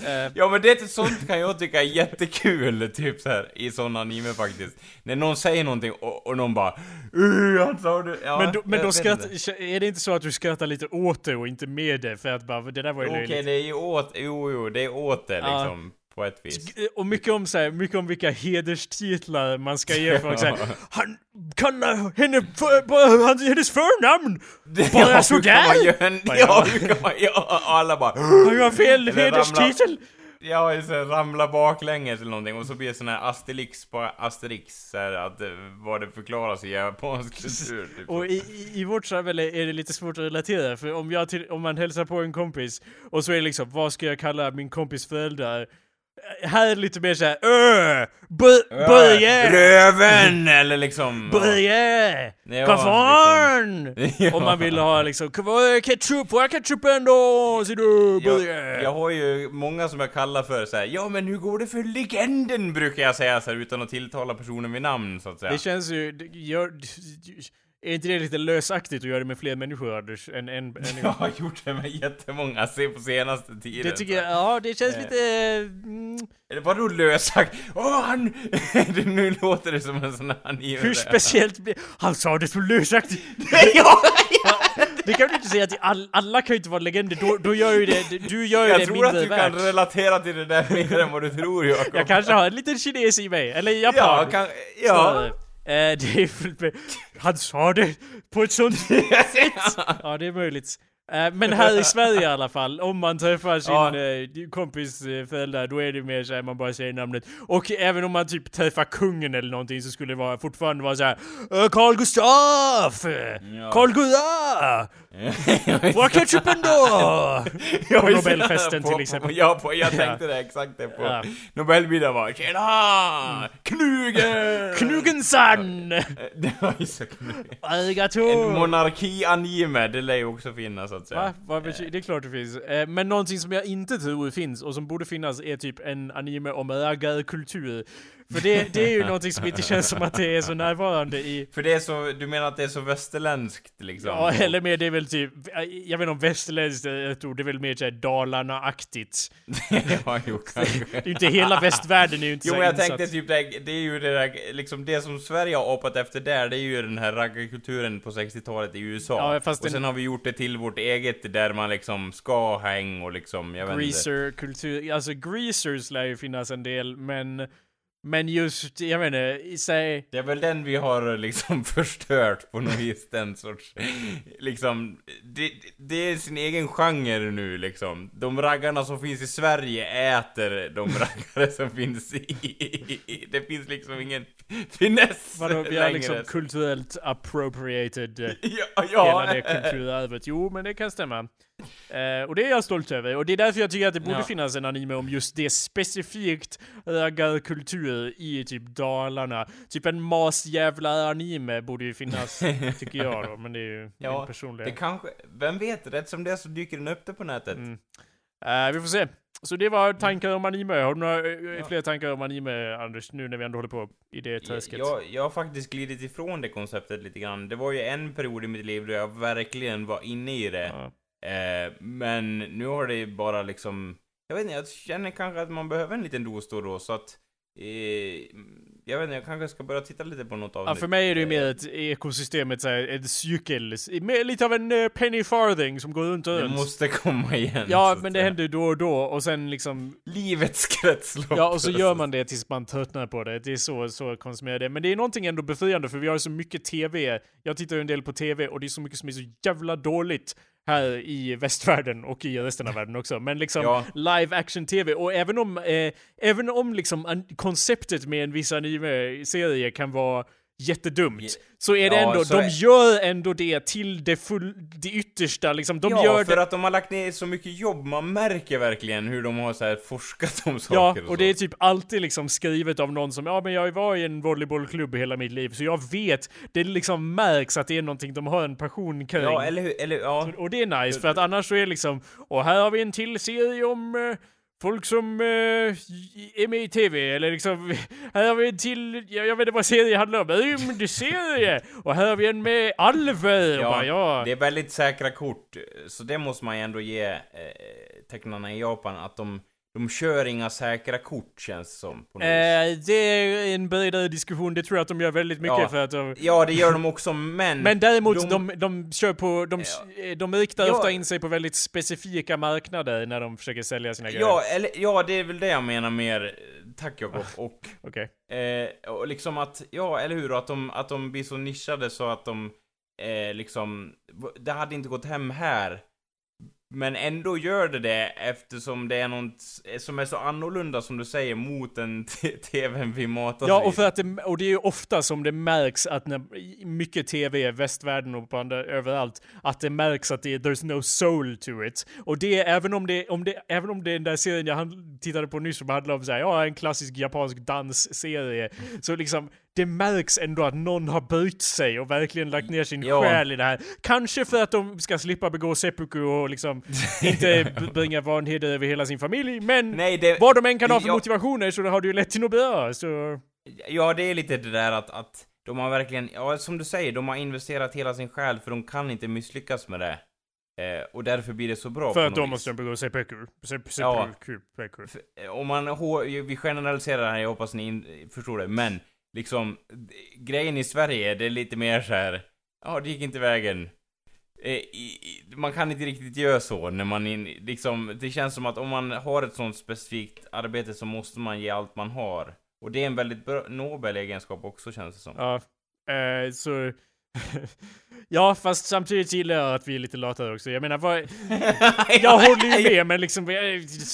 Speaker 1: Eh,
Speaker 2: Ja men det, sånt kan jag tycka är jättekul, typ så här i sån anime faktiskt. När någon säger någonting och, och någon bara "Uh, han sa det. Ja,
Speaker 1: Men då, men då skrattar, är det inte så att du skrattar lite åt det och inte med det? För att bara, det där var ju
Speaker 2: Okej,
Speaker 1: löjligt.
Speaker 2: det är ju åt, jo jo, det är åt det
Speaker 1: Ja.
Speaker 2: liksom. På ett vis.
Speaker 1: Och mycket om så här, mycket om vilka hederstitlar man ska ge folk så här, Han kallar henne för, på hans- hennes förnamn! Bara
Speaker 2: kan
Speaker 1: sådär?
Speaker 2: ja,
Speaker 1: ja.
Speaker 2: hur kan man göra? Och alla bara
Speaker 1: har fel
Speaker 2: Eller
Speaker 1: hederstitel!
Speaker 2: Ja, så ramla baklänges eller någonting och så blir det sån här Asterix på Asterix, så här, att eh, vad det förklaras i japansk kultur. Typ.
Speaker 1: Och i, i, i vårt samhälle är det lite svårt att relatera, för om, jag till, om man hälsar på en kompis och så är det liksom, vad ska jag kalla min kompis föräldrar? Här är lite mer såhär, öh! Bö- Börje!
Speaker 2: Röven! Eller liksom...
Speaker 1: Börje! Fan!
Speaker 2: Ja.
Speaker 1: Om man vill ha liksom, ketchup? Vad är ketchupen då? Ser du?
Speaker 2: Jag,
Speaker 1: Börje!
Speaker 2: jag har ju många som jag kallar för så här. ja men hur går det för legenden? Brukar jag säga så här, utan att tilltala personen vid namn så att säga.
Speaker 1: Det känns ju, gör, är inte det lite lösaktigt att göra det med fler människor Anders? Än en, en,
Speaker 2: Jag har gjort det med jättemånga, se på senaste tiden.
Speaker 1: Det tycker jag, ja det känns
Speaker 2: Eh.
Speaker 1: lite... Mm,
Speaker 2: Eller vadå lösakt? Åh han... Det- nu låter det som en sån här anime.
Speaker 1: hur speciellt blir... Han sa det så lösaktigt!
Speaker 2: ja,
Speaker 1: Det kan du inte säga att all, alla kan ju inte vara legender, då, då gör ju det, du gör ju
Speaker 2: jag
Speaker 1: det
Speaker 2: tror att
Speaker 1: mindre
Speaker 2: du
Speaker 1: värt.
Speaker 2: kan relatera till det där mer än vad du tror Jakob.
Speaker 1: Jag kanske har en liten kines i mig, eller japan.
Speaker 2: Ja, kan... Ja.
Speaker 1: Snarare. Eh, det är fullt med... Han sa det på ett sånt sätt! Ja, det är möjligt. Eh, men här i Sverige i alla fall, om man träffar sin
Speaker 2: Ja.
Speaker 1: eh, kompis eh, föräldrar, då är det mer såhär, man bara säger namnet. Och även om man typ träffar kungen eller någonting så skulle det vara, fortfarande vara såhär "Eh, Carl Gustaf!
Speaker 2: Ja.
Speaker 1: Carl Gustaf! Var ketchupen då? På. Nobelfesten
Speaker 2: På-
Speaker 1: till exempel.
Speaker 2: Ja, på, jag tänkte det exakt det på
Speaker 1: Ja.
Speaker 2: Nobelmiddagen var Tjena! Knugen!
Speaker 1: Knugensan!
Speaker 2: Det var ju så knugen. En monarki-anime, det lär ju också finnas att säga.
Speaker 1: Va? Vad betyder, det är klart det finns. Eh, men någonting som jag inte tror finns och som borde finnas är typ en anime om raggarkultur. För det, det är ju någonting som inte känns som att det är så närvarande i...
Speaker 2: För det är så, du menar att det är så västerländskt liksom?
Speaker 1: Ja, eller mer det är väl typ, jag vet inte om västerländskt är ett ord, det är väl mer såhär Dalarna-aktigt.
Speaker 2: ja, jo, kanske.
Speaker 1: Det är ju inte hela västvärlden är ju inte
Speaker 2: Jo men jag
Speaker 1: insatt.
Speaker 2: tänkte typ det, det är ju det där, liksom det som Sverige har apat efter där, det är ju den här raggarkulturen på 60-talet i USA.
Speaker 1: Ja, fast
Speaker 2: och
Speaker 1: den-
Speaker 2: sen har vi gjort det till vårt eget där man liksom ska häng och liksom, jag vet inte.
Speaker 1: Greaser-kultur, alltså greasers lär ju finnas en del, men... Men just, jag vet inte, i sig...
Speaker 2: Det är väl den vi har liksom förstört på något vis, den sorts, liksom, det, det är sin egen genre nu liksom. De raggarna som finns i Sverige äter de raggare som finns i, det finns liksom ingen finess
Speaker 1: Vadå, vi har liksom kulturellt appropriated eh,
Speaker 2: Ja, ja.
Speaker 1: hela det kulturarvet. Jo, men det kan stämma. Eh, och det är jag stolt över. Och det är därför jag tycker att det borde
Speaker 2: Ja.
Speaker 1: finnas en anime om just det specifikt raggarkultur i typ Dalarna. Typ en masjävlar-anime borde ju finnas, tycker jag då. Men det är ju
Speaker 2: Ja,
Speaker 1: min personliga...
Speaker 2: Det kanske, vem vet, rätt som det är så dyker den upp det på nätet.
Speaker 1: Mm. Eh, vi får se. Så det var tankar om anime. Har du några eh,
Speaker 2: Ja.
Speaker 1: fler tankar om anime, Anders? Nu när vi ändå håller på i det
Speaker 2: Jag,
Speaker 1: träsket.
Speaker 2: jag, jag har faktiskt glidit ifrån det konceptet lite grann. Det var ju en period i mitt liv då jag verkligen var inne i det.
Speaker 1: Ja.
Speaker 2: Eh, men nu har det bara liksom... Jag vet inte, jag känner kanske att man behöver en liten dos då och då, så att... Eh, jag vet inte, jag kanske ska börja titta lite på något av
Speaker 1: Ja, för mig är det ju mer ett ekosystem, ett, så här, ett cykel. Lite av en uh, penny farthing som går runt och
Speaker 2: Det
Speaker 1: runt.
Speaker 2: måste komma igen.
Speaker 1: Ja, men det
Speaker 2: säga.
Speaker 1: händer då och då och sen liksom...
Speaker 2: Livets kretslopp.
Speaker 1: Ja, och så gör man det tills man tröttnar på det. Det är så, så konsumerar det. Men det är någonting ändå befriande för vi har ju så mycket TV. Jag tittar ju en del på TV och det är så mycket som är så jävla dåligt här i västvärlden och i resten av världen också. Men liksom
Speaker 2: Ja.
Speaker 1: live action TV och även om, eh, även om liksom konceptet med en viss anime-serie kan vara jättedumt, så är det
Speaker 2: ja,
Speaker 1: ändå, de
Speaker 2: är-
Speaker 1: gör ändå det till det, full, det yttersta liksom. De
Speaker 2: ja,
Speaker 1: gör
Speaker 2: för
Speaker 1: det
Speaker 2: att de har lagt ner så mycket jobb, man märker verkligen hur de har så forskat om
Speaker 1: Ja,
Speaker 2: saker
Speaker 1: och det är typ alltid liksom skrivet av någon som, ja men jag var i en volleybollklubb hela mitt liv, så jag vet, det liksom märks att det är någonting de har en passion kring.
Speaker 2: Ja, eller hur, eller ja.
Speaker 1: Och det är nice, för att annars så är det liksom, och här har vi en till serie om eh, folk som eh, är med i TV, eller liksom, här har vi en till, jag, jag vet inte vad serien handlar om, rymdserie! Och här har vi en med alver! och bara, ja.
Speaker 2: Det är väldigt säkra kort, så det måste man ju ändå ge eh, tecknarna i Japan, att de, de kör inga säkra kort känns som. På något.
Speaker 1: Eh, det är en bredare diskussion, det tror jag att de gör väldigt mycket
Speaker 2: Ja.
Speaker 1: för att de,
Speaker 2: Ja, det gör de också, men...
Speaker 1: Men däremot,
Speaker 2: de-
Speaker 1: de, de, kör på, de,
Speaker 2: Ja.
Speaker 1: de riktar
Speaker 2: Ja.
Speaker 1: ofta in sig på väldigt specifika marknader när de försöker sälja sina grejer.
Speaker 2: Ja, eller, ja, det är väl det jag menar mer. Tack Jakob. Och,
Speaker 1: Okej.
Speaker 2: eh, och liksom att, ja, eller hur? Att de, att de blir så nischade så att de, eh, liksom, det hade inte gått hem här. Men ändå gör det det eftersom det är något som är så annorlunda som du säger mot en t- TVn vi matas
Speaker 1: Ja, och, för att det, och det är ju ofta som det märks att när mycket TV i västvärlden och på andra, överallt, att det märks att det är there's no soul to it. Och det är även om det, om det, även om det är den där serien jag tittade på nyss som handlar om så här, ja, en klassisk japansk dansserie, så liksom det märks ändå att någon har böjt sig och verkligen lagt ner sin
Speaker 2: Ja.
Speaker 1: själ i det här. Kanske för att de ska slippa begå seppuku och liksom inte bringa vanheder över hela sin familj, men
Speaker 2: Nej, det,
Speaker 1: vad de än kan ha för
Speaker 2: Ja.
Speaker 1: motivationer så har det ju lett till något bra, så...
Speaker 2: Ja, det är lite det där att, att de har verkligen, ja som du säger, de har investerat hela sin själ för de kan inte misslyckas med det. Eh, och därför blir det så bra
Speaker 1: För att då
Speaker 2: något
Speaker 1: måste de begå seppuku. Sep-
Speaker 2: Ja.
Speaker 1: Seppuku.
Speaker 2: För, eh, Om man, vi generaliserar här, jag hoppas ni in, förstår det, men liksom, grejen i Sverige, det är lite mer så här. ja det gick inte vägen. Eh, i, man kan inte riktigt göra så när man in, liksom, det känns som att om man har ett sånt specifikt arbete så måste man ge allt man har. Och det är en väldigt bra, nobel egenskap också känns det som.
Speaker 1: Ja. Eh, så... ja, fast samtidigt gillar jag att vi är lite latare också. Jag menar, vad... Jag håller ju med, men liksom... eh,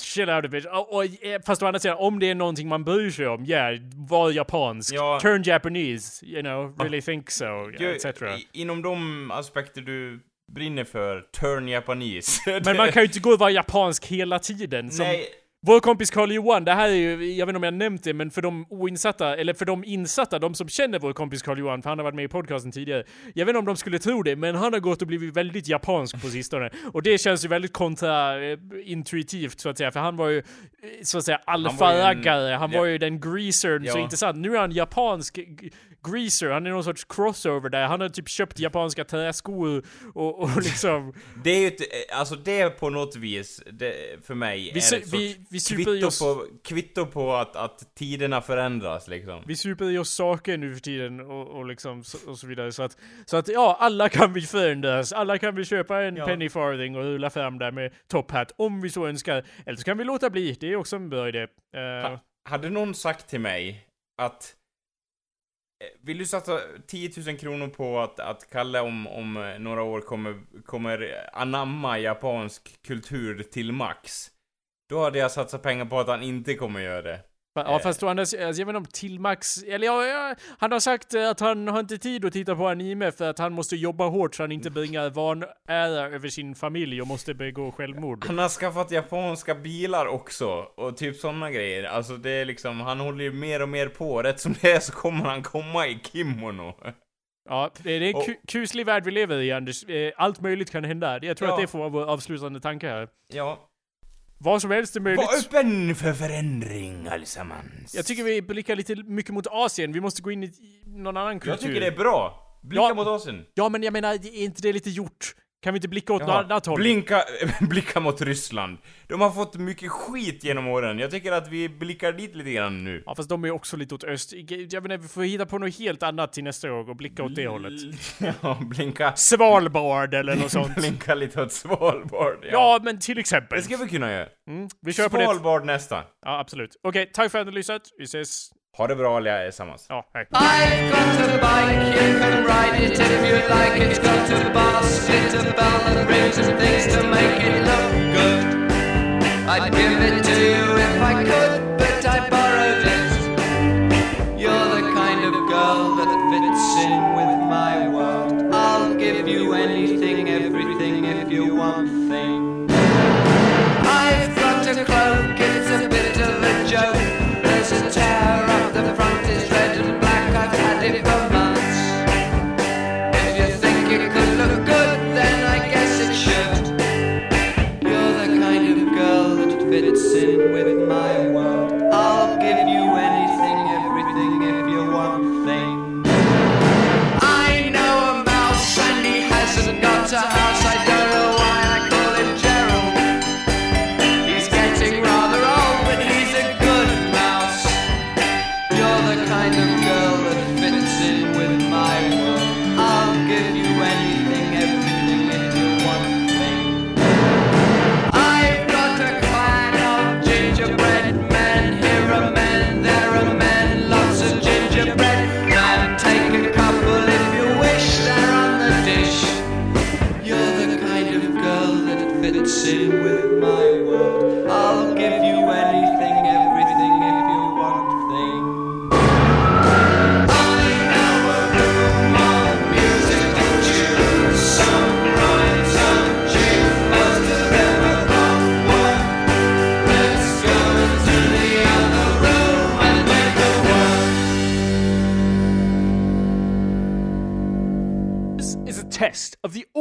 Speaker 1: Chill out a bit. Och, och, eh, fast å andra sidan, om det är någonting man bryr sig om, ja, yeah, var japansk.
Speaker 2: Ja.
Speaker 1: Turn Japanese, you know, really think so,
Speaker 2: Ju-
Speaker 1: etc.
Speaker 2: Inom de aspekter du brinner för, turn Japanese.
Speaker 1: Men man kan ju inte gå och vara japansk hela tiden. Som
Speaker 2: Nej,
Speaker 1: Vår kompis Carl Johan, det här är ju, jag vet inte om jag nämnt det, men för de oinsatta, eller för de insatta, de som känner vår kompis Carl Johan, för han har varit med i podcasten tidigare. Jag vet inte om de skulle tro det, men han har gått och blivit väldigt japansk på sistone. Och det känns ju väldigt kontraintuitivt så att säga, för han var ju, så att säga,
Speaker 2: var ju en-
Speaker 1: alfa-raggare, han var
Speaker 2: ja.
Speaker 1: ju den greasern, så
Speaker 2: Ja.
Speaker 1: intressant. Nu är han japansk greaser, han är någon sorts crossover där, han har typ köpt japanska träskor och, och liksom...
Speaker 2: det är ju ett, alltså det är på något vis, det, för mig,
Speaker 1: Vi,
Speaker 2: är ett
Speaker 1: vi, vi
Speaker 2: kvitto
Speaker 1: oss...
Speaker 2: på, kvitto på att, att tiderna förändras liksom.
Speaker 1: Vi super i oss saker nu för tiden och, och liksom så, och så vidare. Så att, så att ja, alla kan vi förändras. Alla kan vi köpa en
Speaker 2: Ja.
Speaker 1: penny farthing och rulla fram där med top hat om vi så önskar. Eller så kan vi låta bli. Det är också en bra idé. Eh,
Speaker 2: Ha, hade någon sagt till mig att Eh, vill du satsa 10 000 kronor på att, att Kalle om, om eh, några år kommer, kommer anamma japansk kultur till max? Då hade jag satsat pengar på att han inte kommer göra det
Speaker 1: ja,
Speaker 2: eh.
Speaker 1: fast å andra sidan, alltså, jag vet inte om till Max, eller ja, ja, han har sagt eh, att han har inte tid att titta på anime för att han måste jobba hårt så han inte bringar vanära över sin familj och måste begå självmord.
Speaker 2: Han har skaffat japanska bilar också, och typ sådana grejer. Alltså det är liksom, han håller ju mer och mer på. Rätt som det är så kommer han komma i kimono.
Speaker 1: Ja, det är en
Speaker 2: Och-
Speaker 1: ku- kuslig värld vi lever i Anders. Eh, Allt möjligt kan hända. Jag tror
Speaker 2: Ja.
Speaker 1: att det får vara vår avslutande tanke här.
Speaker 2: Ja.
Speaker 1: Vad som helst är möjligt.
Speaker 2: Var öppen för förändring allesammans.
Speaker 1: Jag tycker vi blickar lite mycket mot Asien. Vi måste gå in i någon annan kultur.
Speaker 2: Jag tycker det är bra. Blicka
Speaker 1: Ja.
Speaker 2: mot Asien.
Speaker 1: Ja, men jag menar, är inte det lite gjort? Kan vi inte blicka åt något annat håll?
Speaker 2: Blinka, blicka mot Ryssland. De har fått mycket skit genom åren. Jag tycker att vi blickar dit lite grann nu.
Speaker 1: Ja fast de är också lite åt öst. Jag inte, vi får hitta på något helt annat till nästa gång och blicka åt det hållet.
Speaker 2: Ja, blinka.
Speaker 1: Svalbard eller något sånt.
Speaker 2: Blinka lite åt Svalbard. Ja.
Speaker 1: Ja, men till exempel.
Speaker 2: Det ska vi kunna göra.
Speaker 1: Mm, vi kör på det.
Speaker 2: Svalbard nästa.
Speaker 1: Ja, absolut. Okej, tack för att ni har lyssnat. Vi ses.
Speaker 2: Ha det bra allesammans.
Speaker 1: Ja, hej.
Speaker 3: I've got a bike, you can ride it if you like. It's got a basket, a bell that rings and things to make it look good. I'd give it to you if I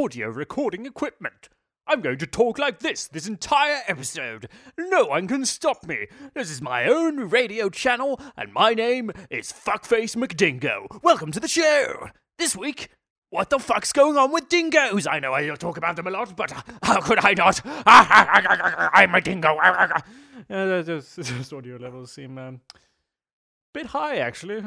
Speaker 1: audio recording equipment. I'm going to talk like this this entire episode. No one can stop me. This is my own radio channel, and my name is Fuckface McDingo. Welcome to the show. This week, what the fuck's going on with dingoes? I know I talk about them a lot, but how could I not? I'm a dingo. Yeah, just, just audio levels seem um, bit high, actually.